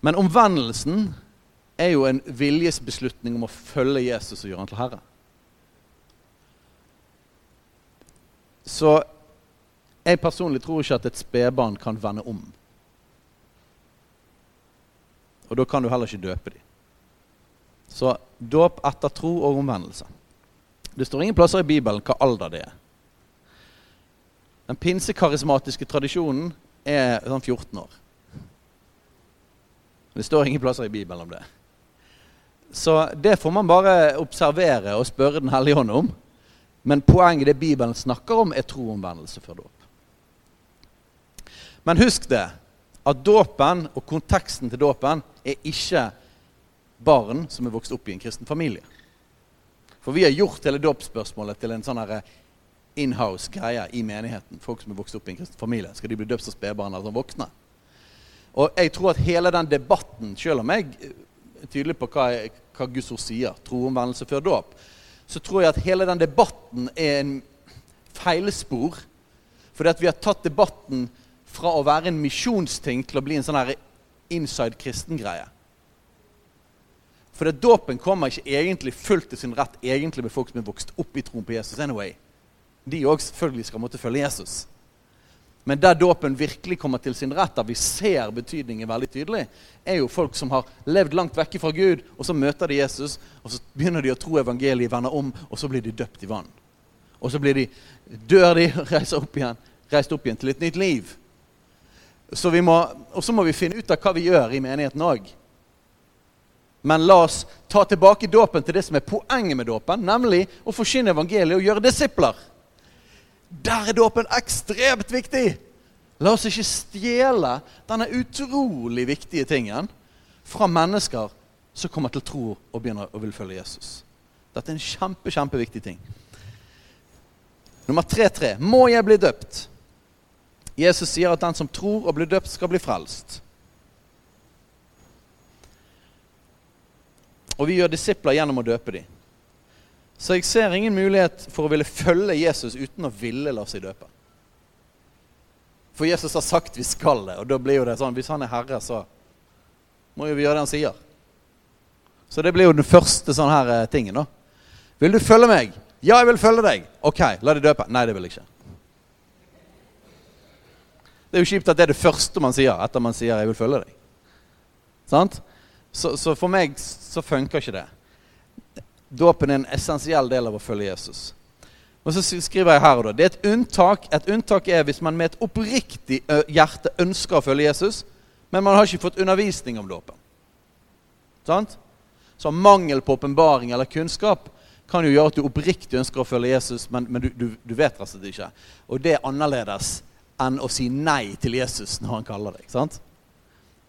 Men omvendelsen er jo en viljesbeslutning om å følge Jesus og gjøre han til herre. Så jeg personlig tror ikke at et spedbarn kan vende om. Og da kan du heller ikke døpe dem. Så dåp etter tro og omvendelse. Det står ingen plasser i Bibelen hva alder det er. Den pinsekarismatiske tradisjonen er sånn 14 år. Det står ingen plasser i Bibelen om det. Så det får man bare observere og spørre Den hellige ånd om. Men poenget det Bibelen snakker om, er troomvendelse før dåp. Men husk det, at dåpen og konteksten til dåpen er ikke barn som er vokst opp i en kristen familie. For vi har gjort hele dåpsspørsmålet til en sånn inhouse-greie i menigheten. Folk som er vokst opp i en kristen familie. Skal de bli døpt som spedbarn eller som voksne? Og jeg tror at hele den debatten, selv om jeg tydelig på hva, hva Guds ord sier, Tro, troomvendelse før dåp, så tror jeg at hele den debatten er en feilspor. Fordi at vi har tatt debatten fra å være en misjonsting til å bli en sånn her inside kristen-greie. For dåpen kommer ikke egentlig fullt til sin rett egentlig med folk som er vokst opp i troen på Jesus. anyway. De òg selvfølgelig skal måtte følge Jesus. Men der dåpen virkelig kommer til sin rett, der vi ser betydningen veldig tydelig, er jo folk som har levd langt vekke fra Gud, og så møter de Jesus, og så begynner de å tro evangeliet, vender om, og så blir de døpt i vann. Og så blir de, dør de og reiser opp igjen, reist opp igjen til et nytt liv. Så må, og så må vi finne ut av hva vi gjør i menigheten òg. Men la oss ta tilbake dåpen til det som er poenget med dåpen, nemlig å forsyne evangeliet og gjøre disipler. Der er dåpen ekstremt viktig! La oss ikke stjele denne utrolig viktige tingen fra mennesker som kommer til tro og begynner å vil følge Jesus. Dette er en kjempe, kjempeviktig ting. Nummer tre-tre. Må jeg bli døpt? Jesus sier at den som tror og blir døpt, skal bli frelst. Og vi gjør disipler gjennom å døpe dem. Så jeg ser ingen mulighet for å ville følge Jesus uten å ville la seg døpe. For Jesus har sagt vi skal det, og da blir jo det sånn Hvis han er herre, så må jo vi gjøre det han sier. Så det blir jo den første sånn her eh, tingen. da. Vil du følge meg? Ja, jeg vil følge deg. Ok, la deg døpe. Nei, det vil jeg ikke. Det er jo kjipt at det er det første man sier etter man sier 'jeg vil følge deg'. Sant? Så, så for meg så funker ikke det. Dåpen er en essensiell del av å følge Jesus. Og så skriver jeg her og da, Det er et unntak. Et unntak er hvis man med et oppriktig hjerte ønsker å følge Jesus, men man har ikke fått undervisning om dåpen. Sant? Så mangel på åpenbaring eller kunnskap kan jo gjøre at du oppriktig ønsker å følge Jesus, men, men du, du, du, vet rett og slett ikke. Og det er annerledes enn å si nei til Jesus når han kaller deg. sant?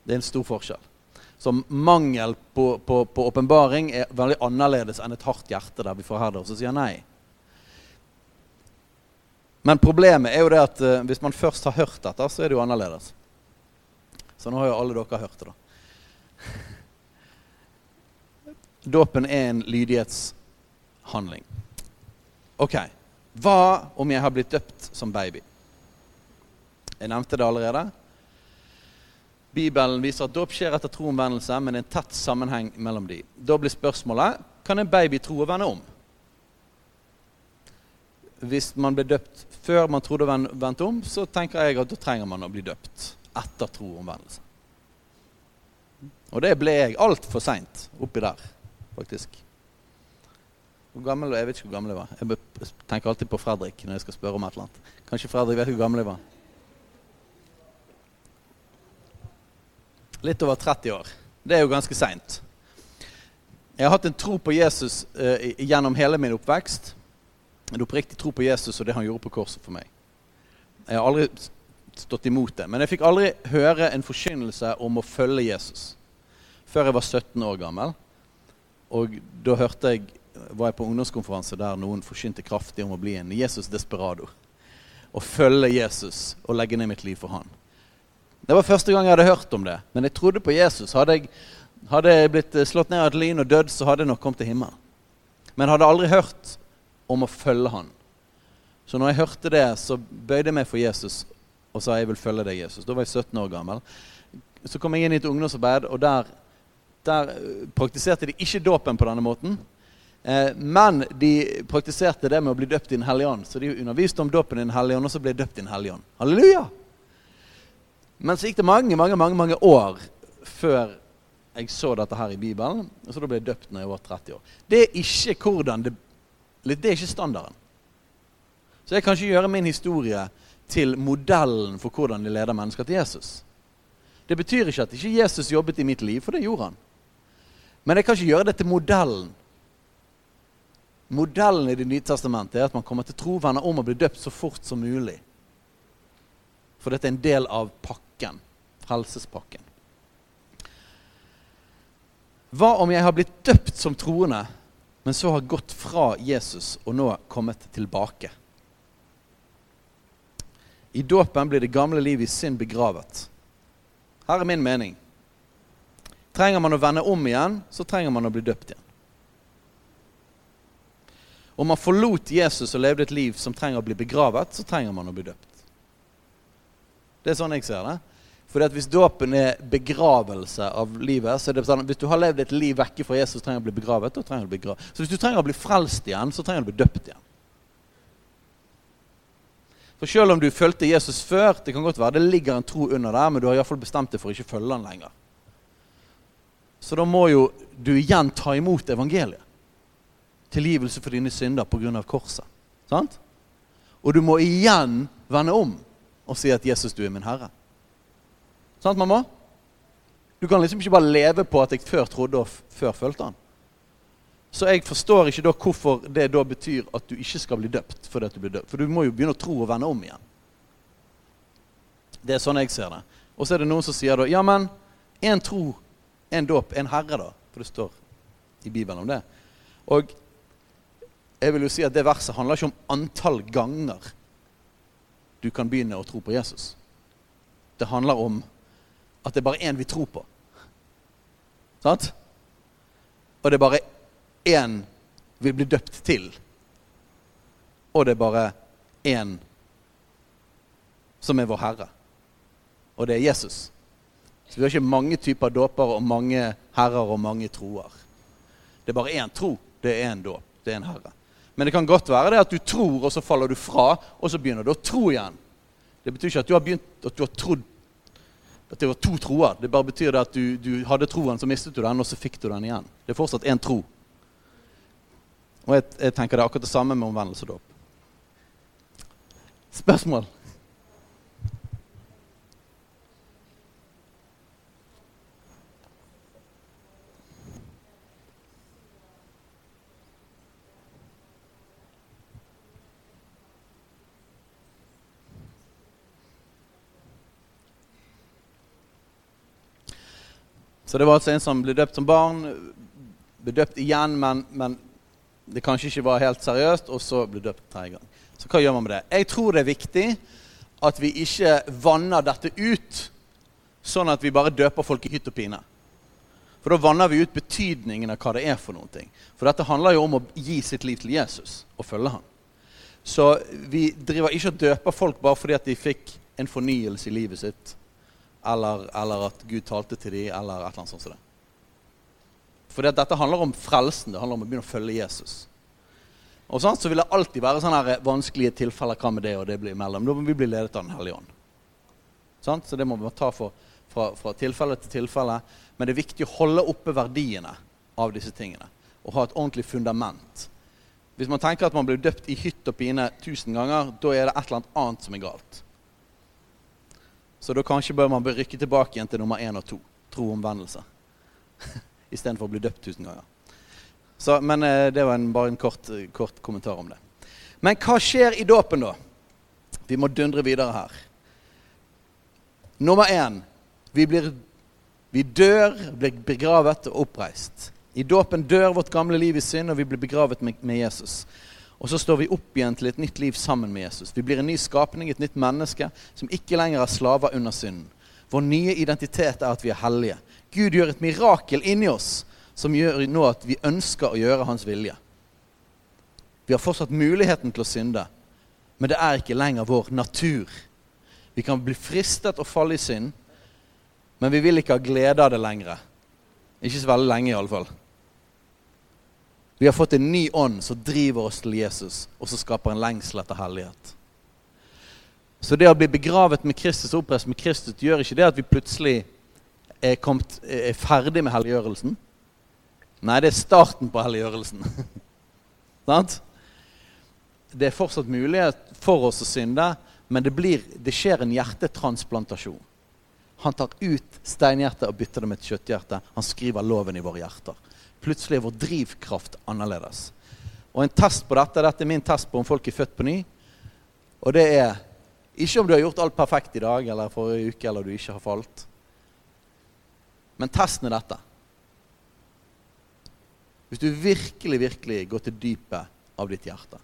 Det er en stor forskjell. Så mangel på åpenbaring er veldig annerledes enn et hardt hjerte der vi forherder oss og sier nei. Men problemet er jo det at uh, hvis man først har hørt dette, så er det jo annerledes. Så nå har jo alle dere hørt det, da. Dåpen er en lydighetshandling. Ok, hva om jeg har blitt døpt som baby? Jeg nevnte det allerede. Bibelen viser at dåp skjer etter troomvendelse, men det er en tett sammenheng mellom de. Da blir spørsmålet kan en baby tro og vende om. Hvis man ble døpt før man trodde å vende om, så tenker jeg at da trenger man å bli døpt etter troomvendelse. Og det ble jeg altfor seint oppi der, faktisk. Hvor gammel, Jeg vet ikke hvor gammel jeg var. Jeg tenker alltid på Fredrik når jeg skal spørre om et eller annet. Kanskje Fredrik vet hvor gammel jeg var. Litt over 30 år. Det er jo ganske seint. Jeg har hatt en tro på Jesus eh, gjennom hele min oppvekst. En oppriktig tro på Jesus og det han gjorde på korset for meg. Jeg har aldri stått imot det. Men jeg fikk aldri høre en forkynnelse om å følge Jesus før jeg var 17 år gammel. Og da hørte jeg, var jeg på ungdomskonferanse der noen forkynte kraftig om å bli en Jesus desperado. Å følge Jesus og legge ned mitt liv for han. Det var første gang jeg hadde hørt om det. Men jeg trodde på Jesus. Hadde jeg, hadde jeg blitt eh, slått ned av et lyn og dødd, så hadde jeg nok kommet til himmelen. Men hadde aldri hørt om å følge han. Så når jeg hørte det, så bøyde jeg meg for Jesus og sa jeg vil følge deg, Jesus. Da var jeg 17 år gammel. Så kom jeg inn i et ungdomsarbeid, og der, der eh, praktiserte de ikke dåpen på denne måten. Eh, men de praktiserte det med å bli døpt i Den hellige ånd. Så de underviste om dåpen i Den hellige ånd, og så ble de døpt i Den hellige ånd. Halleluja! Men så gikk det mange mange, mange, mange år før jeg så dette her i Bibelen. Og så da ble jeg døpt når jeg var 30 år. Det er ikke hvordan det, det er ikke standarden. Så jeg kan ikke gjøre min historie til modellen for hvordan de leder mennesker til Jesus. Det betyr ikke at ikke Jesus jobbet i mitt liv, for det gjorde han. Men jeg kan ikke gjøre det til modellen. Modellen i Det nye testamentet er at man kommer til trovenner om å bli døpt så fort som mulig. For dette er en del av pakken. Frelsespakken. Hva om jeg har blitt døpt som troende, men så har gått fra Jesus og nå kommet tilbake? I dåpen blir det gamle livet i synd begravet. Her er min mening. Trenger man å vende om igjen, så trenger man å bli døpt igjen. Om man forlot Jesus og levde et liv som trenger å bli begravet, så trenger man å bli døpt. Det er sånn jeg ser det. Fordi at Hvis dåpen er begravelse av livet så er det sånn, Hvis du har levd et liv vekke fra Jesus, trenger å bli begravet. da trenger du å bli begravet. Så hvis du trenger å bli frelst igjen, så trenger du å bli døpt igjen. For Selv om du fulgte Jesus før, det kan godt være det ligger en tro under der, men du har i hvert fall bestemt deg for å ikke følge han lenger. Så da må jo du igjen ta imot evangeliet. Tilgivelse for dine synder pga. korset. Sant? Og du må igjen vende om og si at 'Jesus, du er min Herre'. Sant, mamma? Du kan liksom ikke bare leve på at jeg før trodde og før følte han. Så jeg forstår ikke da hvorfor det da betyr at du ikke skal bli døpt. For, du blir døpt. for du må jo begynne å tro og vende om igjen. Det er sånn jeg ser det. Og så er det noen som sier da Ja, men én tro, én dåp, én herre, da. For det står i Bibelen om det. Og jeg vil jo si at det verset handler ikke om antall ganger du kan begynne å tro på Jesus. Det handler om at det er bare én vi tror på. Sant? Og det er bare én vi blir døpt til. Og det er bare én som er vår Herre. Og det er Jesus. Så vi har ikke mange typer dåper og mange herrer og mange troer. Det er bare én tro. Det er én dåp. Det er en herre. Men det kan godt være det at du tror, og så faller du fra, og så begynner du å tro igjen. Det betyr ikke at du har begynt, at du har trodd at det var to troer. Det bare betyr det at du, du hadde troen, så mistet du den, og så fikk du den igjen. Det er fortsatt én tro. Og jeg, jeg, tenker det er akkurat det samme med omvendelse og dåp. Spørsmål? Så det var altså en som ble døpt som barn, ble døpt igjen, men, men det kanskje ikke var helt seriøst, og så ble døpt tredje gang. Så hva gjør man med det? Jeg tror det er viktig at vi ikke vanner dette ut sånn at vi bare døper folk i hytt og pine. For da vanner vi ut betydningen av hva det er for noen ting. For dette handler jo om å gi sitt liv til Jesus og følge ham. Så vi driver ikke og døper folk bare fordi at de fikk en fornyelse i livet sitt eller, eller, at Gud talte til dem, eller et eller annet sånt som det. For dette handler om frelsen. Det handler om å begynne å følge Jesus. Og sånn, Så vil det alltid være sånne her vanskelige tilfeller. Hva med det og det blir imellom? Da må vi bli ledet av Den hellige ånd. Sånn? Så det må vi ta for, fra, fra tilfelle til tilfelle. Men det er viktig å holde oppe verdiene av disse tingene. Og ha et ordentlig fundament. Hvis man tenker at man blir døpt i hytt og pine tusen ganger, da er det et eller annet annet som er galt. Så da kanskje bør man rykke tilbake igjen til nummer én og to. Tro omvendelse. Istedenfor å bli døpt tusen ganger. Så, men eh, det var en, bare en kort, kort, kommentar om det. Men hva skjer i dåpen, da? Vi må dundre videre her. Nummer én vi, blir, vi dør, blir begravet og oppreist. I dåpen dør vårt gamle liv i synd, og vi blir begravet med, med Jesus. Og så står vi opp igjen til et nytt liv sammen med Jesus. Vi blir en ny skapning, et nytt menneske som ikke lenger er slaver under synden. Vår nye identitet er at vi er hellige. Gud gjør et mirakel inni oss som gjør nå at vi ønsker å gjøre hans vilje. Vi har fortsatt muligheten til å synde, men det er ikke lenger vår natur. Vi kan bli fristet og falle i synd, men vi vil ikke ha glede av det lenger. Ikke så veldig lenge, iallfall. Vi har fått en ny ånd som driver oss til Jesus, og som skaper en lengsel etter hellighet. Så det å bli begravet med Kristus og oppreist med Kristus gjør ikke det at vi plutselig er, kommet, er ferdig med helliggjørelsen. Nei, det er starten på helliggjørelsen. Sant? det er fortsatt mulighet for oss å synde, men det, blir, det skjer en hjertetransplantasjon. Han tar ut steinhjertet og bytter det med et kjøtthjerte. Han skriver loven i våre hjerter. Plutselig er vår drivkraft annerledes. Og en test på dette, dette er min test på om folk er født på ny. Og det er ikke om du har gjort alt perfekt i dag eller forrige uke, eller du ikke har falt. Men testen er dette. Hvis du virkelig, virkelig går til dypet av ditt hjerte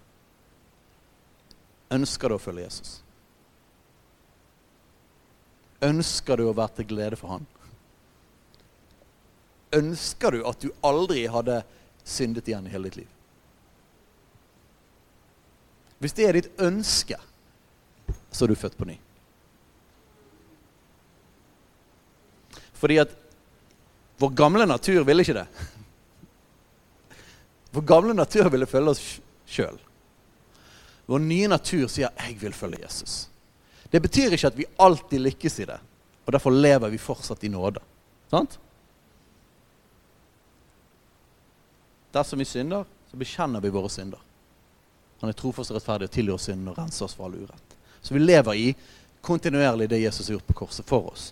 Ønsker du å følge Jesus? Ønsker du å være til glede for han? Ønsker du at du aldri hadde syndet igjen i hele ditt liv? Hvis det er ditt ønske, så er du født på ny. Fordi at vår gamle natur ville ikke det. Vår gamle natur ville følge oss sjøl. Vår nye natur sier 'jeg vil følge Jesus'. Det betyr ikke at vi alltid lykkes i det, og derfor lever vi fortsatt i nåde. Sant? Dersom vi synder, så bekjenner vi våre synder. Han er trofast og rettferdig og tilgir oss synden og renser oss for all urett. Så vi lever i kontinuerlig det Jesus har gjort på korset for oss.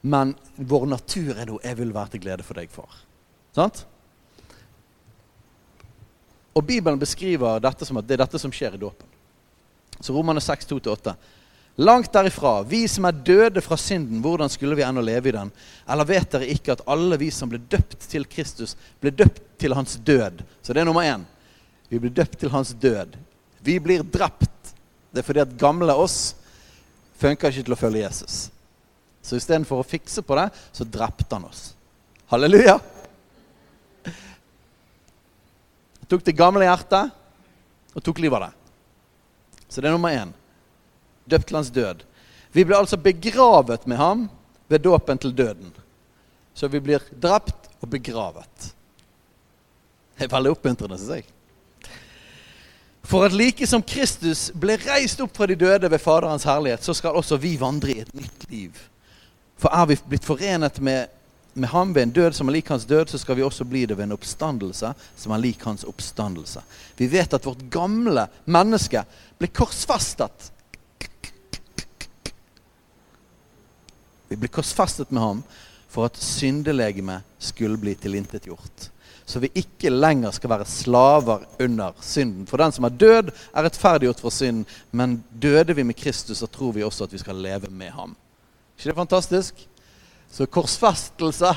Men vår natur er da 'jeg vil være til glede for deg, far'. Sant? Og Bibelen beskriver dette som at det er dette som skjer i dåpen. Så Romane 6, 2-8. Langt derifra, vi som er døde fra synden, hvordan skulle vi ennå leve i den? Eller vet dere ikke at alle vi som ble døpt til Kristus, ble døpt til hans død? Så det er nummer én. Vi blir døpt til hans død. Vi blir drept. Det er fordi at gamle oss funker ikke til å følge Jesus. Så istedenfor å fikse på det, så drepte han oss. Halleluja! Han tok det gamle hjertet og tok livet av det. Så det er nummer én. Døpt til hans død. Vi blir altså begravet med ham ved dåpen til døden. Så vi blir drept og begravet. Det er veldig oppmuntrende, syns jeg. For at like som Kristus ble reist opp fra de døde ved Faderens herlighet, så skal også vi vandre i et nytt liv. For er vi blitt forenet med med ham ved en død som er lik hans død, så skal vi også bli det ved en oppstandelse som er lik hans oppstandelse. Vi vet at vårt gamle menneske ble korsfestet. Vi ble korsfestet med ham for at syndelegemet skulle bli tilintetgjort. Så vi ikke lenger skal være slaver under synden. For den som er død, er rettferdiggjort for synden. Men døde vi med Kristus, så tror vi også at vi skal leve med ham. ikke det fantastisk? Så korsfestelse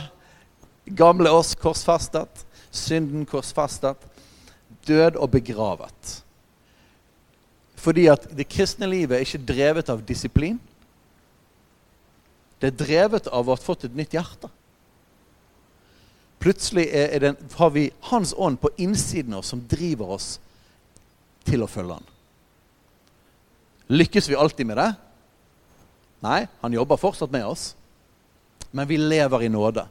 Gamle oss korsfestet. Synden korsfestet. Død og begravet. Fordi at det kristne livet er ikke drevet av disiplin. Det er drevet av å ha fått et nytt hjerte. Plutselig er det, har vi Hans ånd på innsiden av oss som driver oss til å følge Han. Lykkes vi alltid med det? Nei, han jobber fortsatt med oss men vi lever i nåde.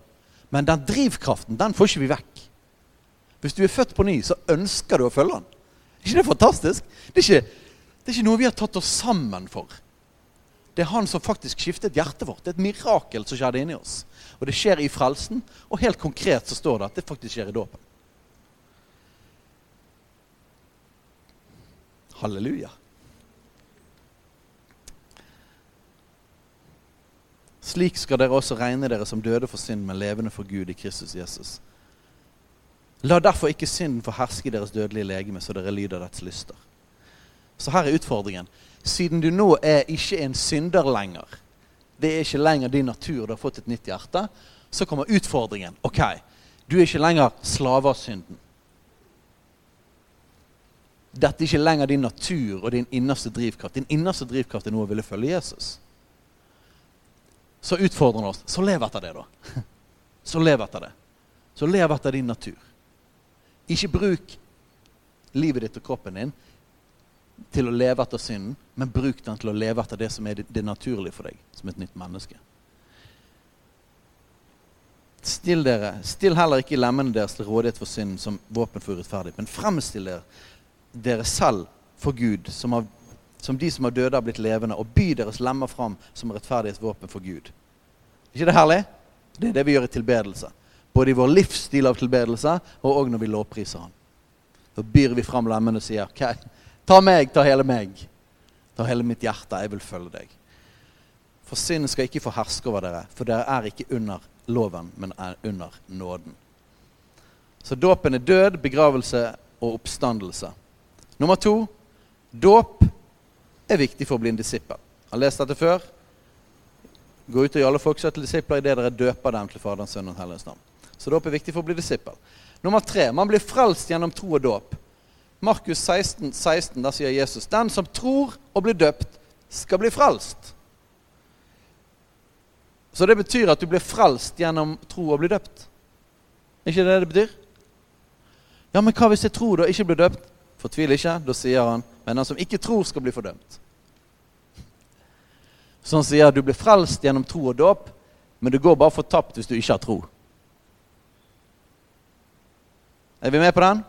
Men den drivkraften den får ikke vi vekk. Hvis du er født på ny, så ønsker du å følge han. Er ikke det fantastisk? Det er ikke, det er ikke noe vi har tatt oss sammen for. Det er han som faktisk skiftet hjertet vårt. Det er et mirakel som skjedde inni oss. Og det skjer i frelsen, og helt konkret så står det at det faktisk skjer i dåpen. Halleluja. Slik skal dere også regne dere som døde for synd, men levende for Gud i Kristus Jesus. La derfor ikke synden få herske i deres dødelige legeme, så dere lyder dets lyster. Så her er utfordringen. Siden du nå er ikke en synder lenger, det er ikke lenger din natur, du har fått et nytt hjerte, så kommer utfordringen. Ok, du er ikke lenger slave av synden. Dette er ikke lenger din natur og din innerste drivkraft. Din innerste drivkraft er noe å ville følge Jesus så utfordrer han oss. Så lev etter det, da. Så lev etter det. Så lev etter din natur. Ikke bruk livet ditt og kroppen din til å leve etter synden, men bruk den til å leve etter det som er det, det naturlige for deg som et nytt menneske. Still dere, still heller ikke lemmene deres til rådighet for synden som våpen for urettferdig, men fremstill dere, dere selv for Gud, som, av, som de som har døde, har blitt levende, og by deres lemmer fram som rettferdighetsvåpen for Gud. Er ikke det herlig? Det er det vi gjør i tilbedelse. Både i vår livsstil av tilbedelse og også når vi lovpriser Han. Da byr vi fram lemmene og sier OK, ta meg, ta hele meg. Ta hele mitt hjerte, jeg vil følge deg. For synd skal ikke få herske over dere, for dere er ikke under loven, men er under nåden. Så dåpen er død, begravelse og oppstandelse. Nummer to dåp er viktig for å bli en disippel. Jeg har lest dette før. Gå ut og gjøre alle folk til disipler idet dere døper dem til Faderens, Sønnens og Helligens navn. Så dåp er viktig for å bli disippel. Nummer tre man blir frelst gjennom tro og dåp. Markus 16, 16, der sier Jesus den som tror og blir døpt, skal bli frelst. Så det betyr at du blir frelst gjennom tro og blir døpt. Er ikke det det betyr? Ja, men hva hvis jeg tror og ikke blir døpt? Fortvil ikke. Da sier han men den som ikke tror, skal bli fordømt. Så han sier du blir frelst gjennom tro og dåp, men du går bare fortapt hvis du ikke har tro. Er vi med på den?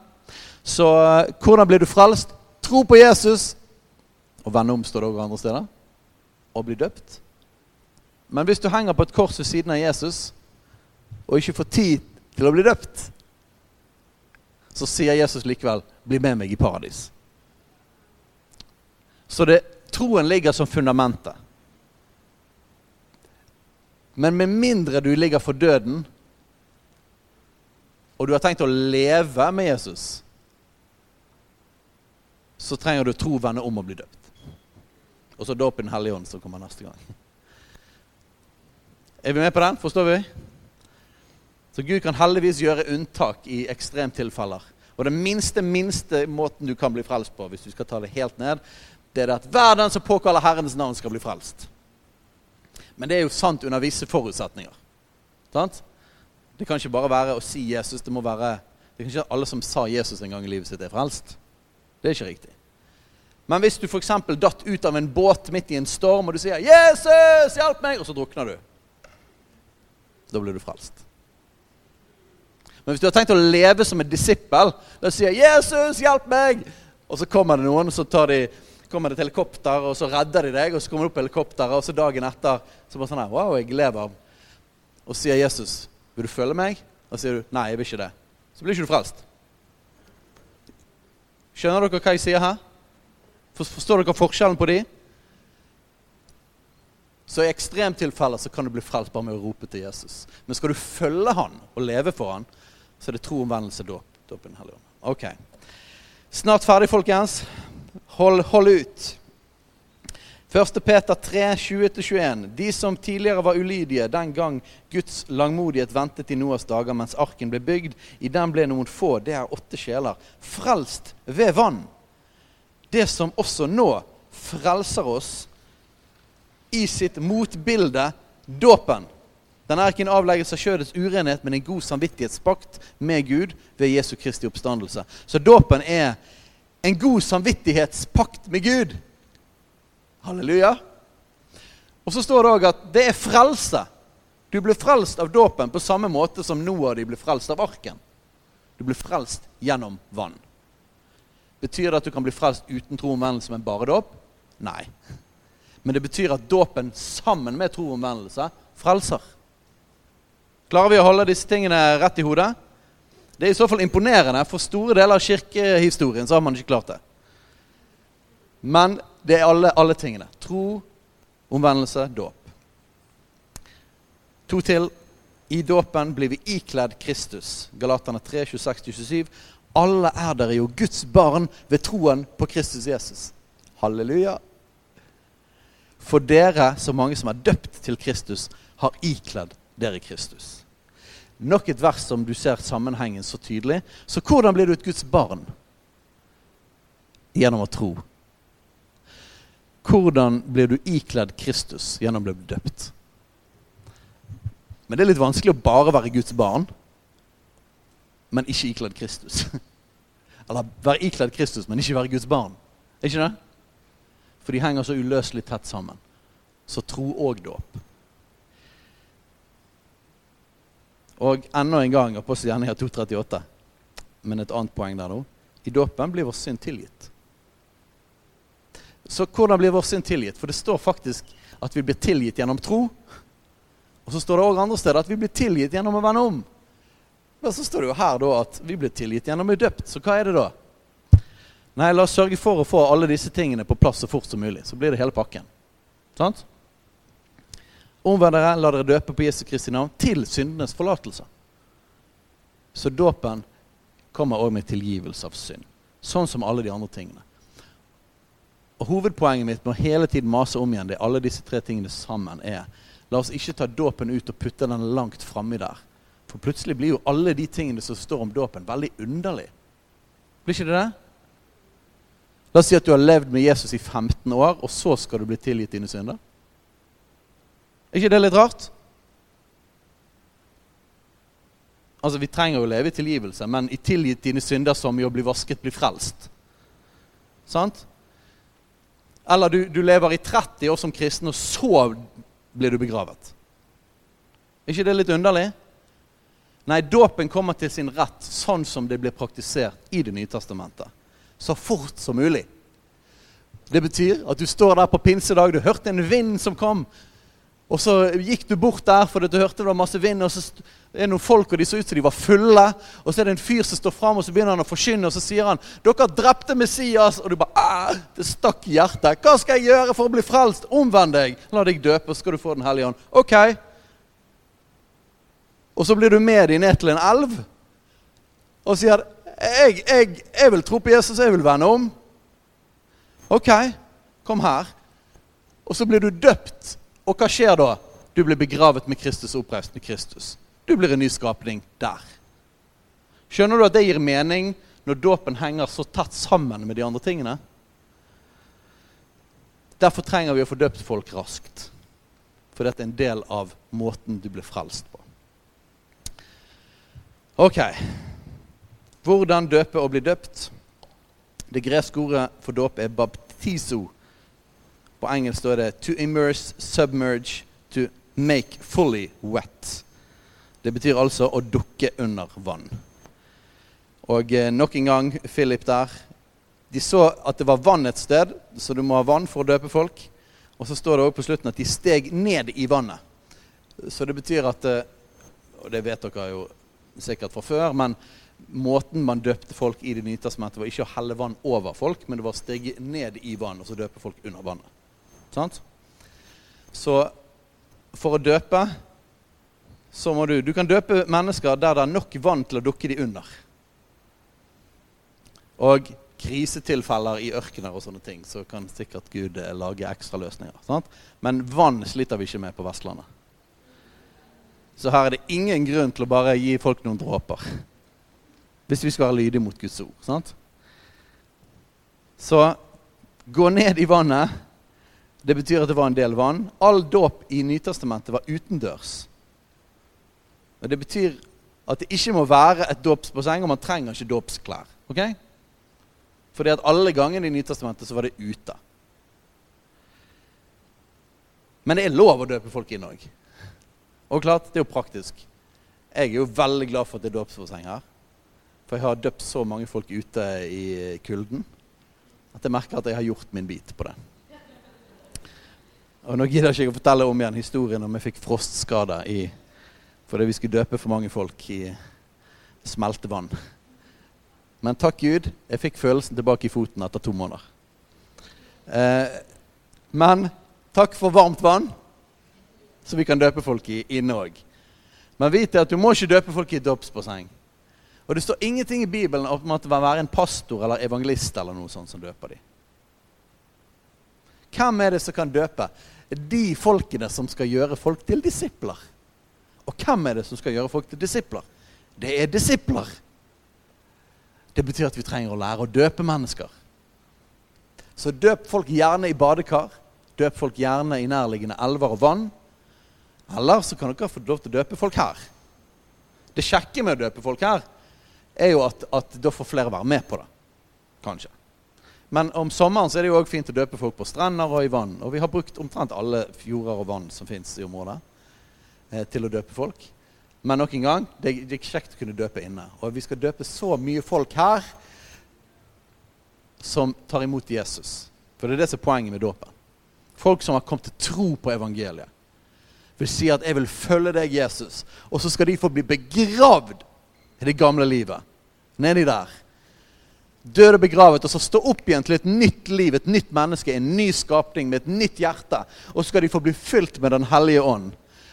Så eh, hvordan blir du frelst? Tro på Jesus. Og vende om, står det også andre steder. Og bli døpt. Men hvis du henger på et kors ved siden av Jesus og ikke får tid til å bli døpt, så sier Jesus likevel 'bli med meg i paradis'. Så det, troen ligger som fundamentet. Men med mindre du ligger for døden, og du har tenkt å leve med Jesus, så trenger du tro, vende om og bli døpt. Og så dåp i Den hellige ånd, som kommer neste gang. Er vi med på den? Forstår vi? Så Gud kan heldigvis gjøre unntak i ekstremtilfeller. Og den minste, minste måten du kan bli frelst på, hvis du skal ta det helt ned, det er at hver den som påkaller Herrens navn, skal bli frelst. Men det er jo sant under visse forutsetninger. Sant? Det kan ikke bare være å si Jesus. Det må være Det kan ikke alle som sa Jesus en gang i livet sitt, er frelst. Det er ikke riktig. Men hvis du f.eks. datt ut av en båt midt i en storm, og du sier 'Jesus, hjelp meg', og så drukner du, da blir du frelst. Men hvis du har tenkt å leve som en disippel, da sier 'Jesus, hjelp meg', og så kommer det noen, og så tar de kommer det et helikopter, og så redder de deg. Og så kommer det opp helikopteret, og så dagen etter så bare sånn her, Wow, jeg lever. Og så sier Jesus, 'Vil du følge meg?' Og så sier du, 'Nei, jeg vil ikke det.' Så blir ikke du frelst. Skjønner dere hva jeg sier her? Forstår dere forskjellen på de? Så i ekstremtilfeller så kan du bli frelst bare med å rope til Jesus. Men skal du følge han og leve for han, så er det tro, omvendelse, dåp. Dåp i Den hellige ånd. Ok. Snart ferdig, folkens. Hold, hold ut. 1. Peter 3, 20-21. De som tidligere var ulydige den gang Guds langmodighet ventet i Noas dager mens arken ble bygd, i den ble noen få, det er åtte sjeler, frelst ved vann. Det som også nå frelser oss i sitt motbilde, dåpen. Den er ikke en avleggelse av kjødets urenhet, men en god samvittighetspakt med Gud ved Jesu Kristi oppstandelse. Så dåpen er en god samvittighetspakt med Gud. Halleluja. Og så står det òg at det er frelse. Du blir frelst av dåpen på samme måte som Noah de ble frelst av arken. Du blir frelst gjennom vann. Betyr det at du kan bli frelst uten tro omvendelse, men bare dåp? Nei. Men det betyr at dåpen sammen med tro omvendelse frelser. Klarer vi å holde disse tingene rett i hodet? Det er i så fall imponerende. For store deler av kirkehistorien så har man ikke klart det. Men det er alle, alle tingene. Tro, omvendelse, dåp. To til. I dåpen blir vi ikledd Kristus. Galaterne 3, 26-27. Alle er dere jo Guds barn ved troen på Kristus Jesus. Halleluja. For dere, så mange som er døpt til Kristus, har ikledd dere Kristus. Nok et vers som du ser sammenhengen så tydelig. Så hvordan blir du et Guds barn? Gjennom å tro. Hvordan blir du ikledd Kristus gjennom å bli døpt? Men det er litt vanskelig å bare være Guds barn, men ikke ikledd Kristus. Eller være ikledd Kristus, men ikke være Guds barn. Er ikke det? For de henger så uløselig tett sammen. Så tro og dåp. Og enda en gang apostelgjerninga 238. Men et annet poeng der nå. I dåpen blir vår synd tilgitt. Så hvordan blir vår synd tilgitt? For det står faktisk at vi blir tilgitt gjennom tro. Og så står det òg andre steder at vi blir tilgitt gjennom å vende om. Men så står det jo her da at vi blir tilgitt gjennom å bli døpt. Så hva er det da? Nei, la oss sørge for å få alle disse tingene på plass så fort som mulig. Så blir det hele pakken. Sant? Omvend dere, la dere døpe på Jesu Kristi navn til syndenes forlatelse. Så dåpen kommer òg med tilgivelse av synd. Sånn som alle de andre tingene. Hovedpoenget mitt med å hele tiden mase om igjen det alle disse tre tingene sammen, er la oss ikke ta dåpen ut og putte den langt framme der. For plutselig blir jo alle de tingene som står om dåpen, veldig underlig. Blir ikke det det? La oss si at du har levd med Jesus i 15 år, og så skal du bli tilgitt dine synder. Er ikke det litt rart? Altså, Vi trenger jo å leve i tilgivelse, men i tilgitt dine synder som i å bli vasket, bli frelst. Sant? Eller du, du, lever i 30 år som kristen, og så blir du begravet. Er ikke det litt underlig? Nei, dåpen kommer til sin rett sånn som det blir praktisert i Det nye testamentet. Så fort som mulig. Det betyr at du står der på pinsedag, du hørte en vind som kom. Og så gikk du bort der fordi du hørte det var masse vind, og så er det noen folk, og de så ut som de var fulle. Og så er det en fyr som står fram, og så begynner han å forkynne, og så sier han 'Dere drepte Messias.' Og du bare Det stakk i hjertet. 'Hva skal jeg gjøre for å bli frelst?' 'Omvend deg. La deg døpe, så skal du få Den hellige ånd.' Ok. Og så blir du med dem ned til en elv og sier jeg, jeg, jeg vil tro på Jesus, jeg vil vende om. Ok, kom her. Og så blir du døpt og hva skjer da? Du blir begravet med Kristus og oppreist med Kristus. Du blir en ny skapning der. Skjønner du at det gir mening når dåpen henger så tett sammen med de andre tingene? Derfor trenger vi å få døpt folk raskt. For dette er en del av måten du blir frelst på. Ok. Hvordan døpe og bli døpt? Det greske ordet for dåp er baptizo på engelsk står det 'to immerse, submerge, to make fully wet'. Det betyr altså å dukke under vann. Og eh, nok en gang Philip der. De så at det var vann et sted, så du må ha vann for å døpe folk. Og så står det også på slutten at de steg ned i vannet. Så det betyr at eh, Og det vet dere jo sikkert fra før, men måten man døpte folk i Det nye testamentet, var ikke å helle vann over folk, men det var å stige ned i vann og så døpe folk under vannet. Sant? Så for å døpe så må du Du kan døpe mennesker der det er nok vann til å dukke de under. Og krisetilfeller i ørkener og sånne ting, så kan sikkert Gud lage lage ekstraløsninger. Sant? Men vann sliter vi ikke med på Vestlandet. Så her er det ingen grunn til å bare gi folk noen dråper. Hvis vi skal være lydige mot Guds ord. Sant? Så gå ned i vannet det betyr at det var en del vann. All dåp i Nytestamentet var utendørs. Og Det betyr at det ikke må være et dåpsbasseng, og man trenger ikke dåpsklær. Okay? Fordi at alle gangene i Nytestamentet så var det ute. Men det er lov å døpe folk inn òg. Og klart, det er jo praktisk. Jeg er jo veldig glad for at det er dåpsbasseng her. For jeg har døpt så mange folk ute i kulden at jeg merker at jeg har gjort min bit på det. Og Nå gidder jeg ikke å fortelle om igjen historien om jeg fikk frostskader i, fordi vi skulle døpe for mange folk i smeltevann. Men takk Gud, jeg fikk følelsen tilbake i foten etter to måneder. Eh, men takk for varmt vann, som vi kan døpe folk i inne òg. Men vit at du må ikke døpe folk i dåpsbasseng. Og det står ingenting i Bibelen om at det vil være en pastor eller evangelist eller noe sånt som døper dem. Hvem er det som kan døpe? De folkene som skal gjøre folk til disipler. Og hvem er det som skal gjøre folk til disipler? Det er disipler. Det betyr at vi trenger å lære å døpe mennesker. Så døp folk gjerne i badekar. Døp folk gjerne i nærliggende elver og vann. Eller så kan dere få lov til å døpe folk her. Det kjekke med å døpe folk her er jo at, at da får flere være med på det. Kanskje. Men om sommeren så er det jo òg fint å døpe folk på strender og i vann. Og vi har brukt omtrent alle fjorder og vann som fins i området, eh, til å døpe folk. Men nok en gang, det det er kjekt å kunne døpe inne. Og vi skal døpe så mye folk her som tar imot Jesus. For det er det som er poenget med dåpen. Folk som har kommet til tro på evangeliet. Vil si at 'jeg vil følge deg, Jesus', og så skal de få bli begravd i det gamle livet. Nedi der. Død og begravet, og så stå opp igjen til et nytt liv, et nytt menneske, en ny skapning med et nytt hjerte. Og så skal de få bli fylt med Den hellige ånd.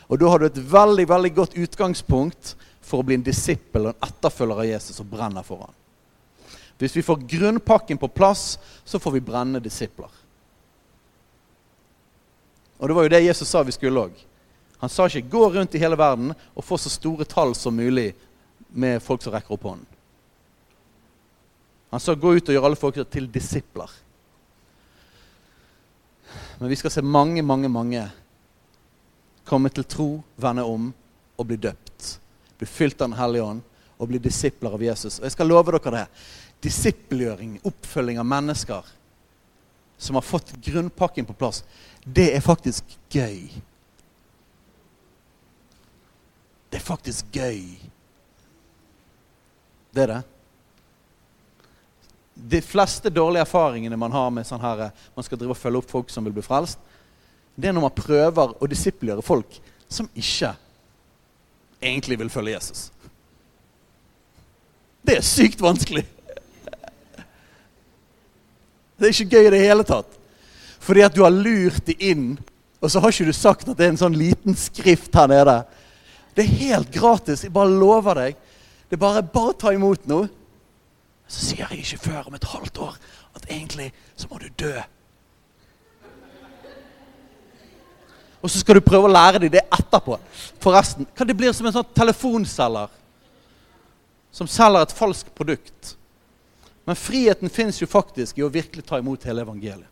Og da har du et veldig veldig godt utgangspunkt for å bli en disippel og en etterfølger av Jesus og brenner for ham. Hvis vi får grunnpakken på plass, så får vi brenne disipler. Og det var jo det Jesus sa vi skulle òg. Han sa ikke 'gå rundt i hele verden og få så store tall som mulig med folk som rekker opp hånden'. Han sa 'gå ut og gjøre alle folk til disipler'. Men vi skal se mange, mange, mange komme til tro, vende om og bli døpt. Bli fylt av Den hellige ånd og bli disipler av Jesus. Og jeg skal love dere det. Disippelgjøring, oppfølging av mennesker som har fått grunnpakken på plass, det er faktisk gøy. Det er faktisk gøy. Det er det. De fleste dårlige erfaringene man har med sånn her, man skal drive og følge opp folk som vil bli frelst, det er når man prøver å disiplere folk som ikke egentlig vil følge Jesus. Det er sykt vanskelig. Det er ikke gøy i det hele tatt. Fordi at du har lurt de inn, og så har ikke du sagt at det er en sånn liten skrift her nede. Det er helt gratis. Jeg bare lover deg. Det er bare bare ta imot noe. Så sier jeg ikke før om et halvt år at egentlig så må du dø. Og så skal du prøve å lære dem det etterpå. Forresten, kan det bli som en sånn telefonselger som selger et falskt produkt. Men friheten fins jo faktisk i å virkelig ta imot hele evangeliet.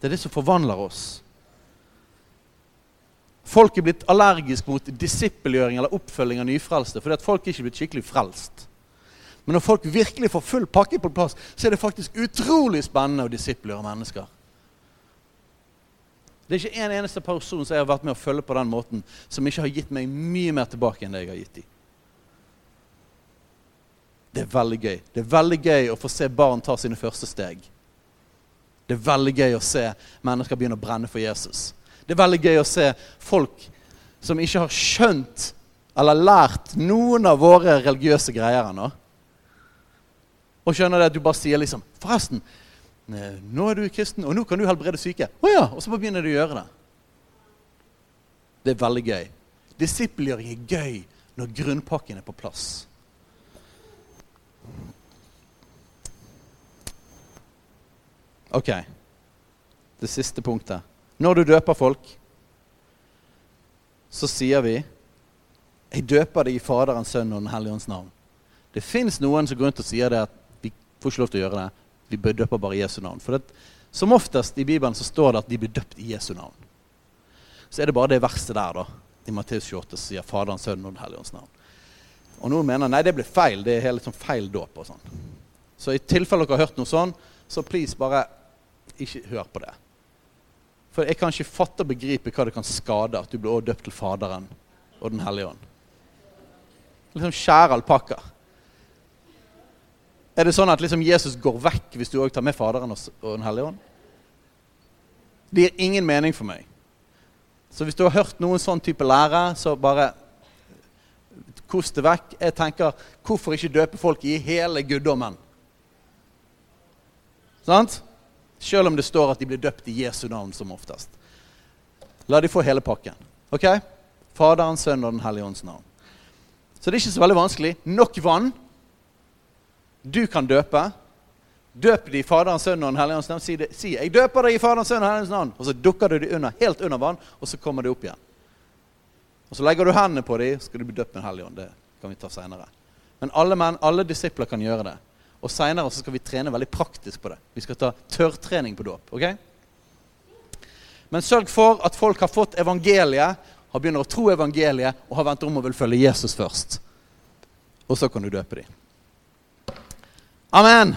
Det er det som forvandler oss. Folk er blitt allergiske mot disippelgjøring eller oppfølging av nyfrelste fordi at folk er ikke blitt skikkelig frelst. Men når folk virkelig får full pakke på plass, så er det faktisk utrolig spennende å disippelgjøre mennesker. Det er ikke en eneste person som jeg har vært med å følge på den måten, som ikke har gitt meg mye mer tilbake enn det jeg har gitt dem. Det er veldig gøy. Det er veldig gøy å få se barn ta sine første steg. Det er veldig gøy å se mennesker begynne å brenne for Jesus. Det er veldig gøy å se folk som ikke har skjønt eller lært noen av våre religiøse greier ennå. Og skjønner det at du bare sier liksom Forresten, nå er du kristen, og nå kan du helbrede syke. Å ja, Og så begynner du å gjøre det. Det er veldig gøy. Disippelgjøring er gøy når grunnpakken er på plass. Ok. Det siste punktet. Når du døper folk, så sier vi Jeg døper deg i Faderens, Sønn og Den hellige ånds navn. Det fins noen som går rundt og sier det at får ikke lov til å gjøre det. Vi bør døpe bare i Jesu navn. For det, som oftest i Bibelen så står det at de blir døpt i Jesu navn. Så er det bare det verset der da, i Matteus 28 som sier Faderen, Sønnen og Den hellige ånds navn. Og noen mener nei, det blir feil. Det er helt sånn feil dåp. og sånn. Så i tilfelle dere har hørt noe sånn, så please bare ikke hør på det. For jeg kan ikke fatte og begripe hva det kan skade at du blir døpt til Faderen og Den hellige ånd. Liksom skjære alpakkaer. Er det sånn at liksom Jesus går vekk hvis du òg tar med Faderen og Den hellige ånd? Det gir ingen mening for meg. Så hvis du har hørt noen sånn type lære, så bare kost det vekk. Jeg tenker, hvorfor ikke døpe folk i hele guddommen? Sant? Selv om det står at de blir døpt i Jesu navn som oftest. La de få hele pakken. Ok? Faderen, Sønnen og Den hellige ånds navn. Så det er ikke så veldig vanskelig. Nok vann du kan døpe. Døp de i Faderens, Sønnen og Den hellige ånds navn. Si, det, si 'Jeg døper deg i Faderens, Sønnen og Den hellige ånds navn'. Og så dukker du de under, helt under vann, og så kommer de opp igjen. Og Så legger du hendene på dem, så skal du bli døpt med Den hellige ånd. Det kan vi ta seinere. Men alle menn, alle disipler kan gjøre det. Og seinere skal vi trene veldig praktisk på det. Vi skal ta tørrtrening på dåp. ok? Men sørg for at folk har fått evangeliet, har begynner å tro evangeliet og har vendt om og vil følge Jesus først. Og så kan du døpe dem. Amen.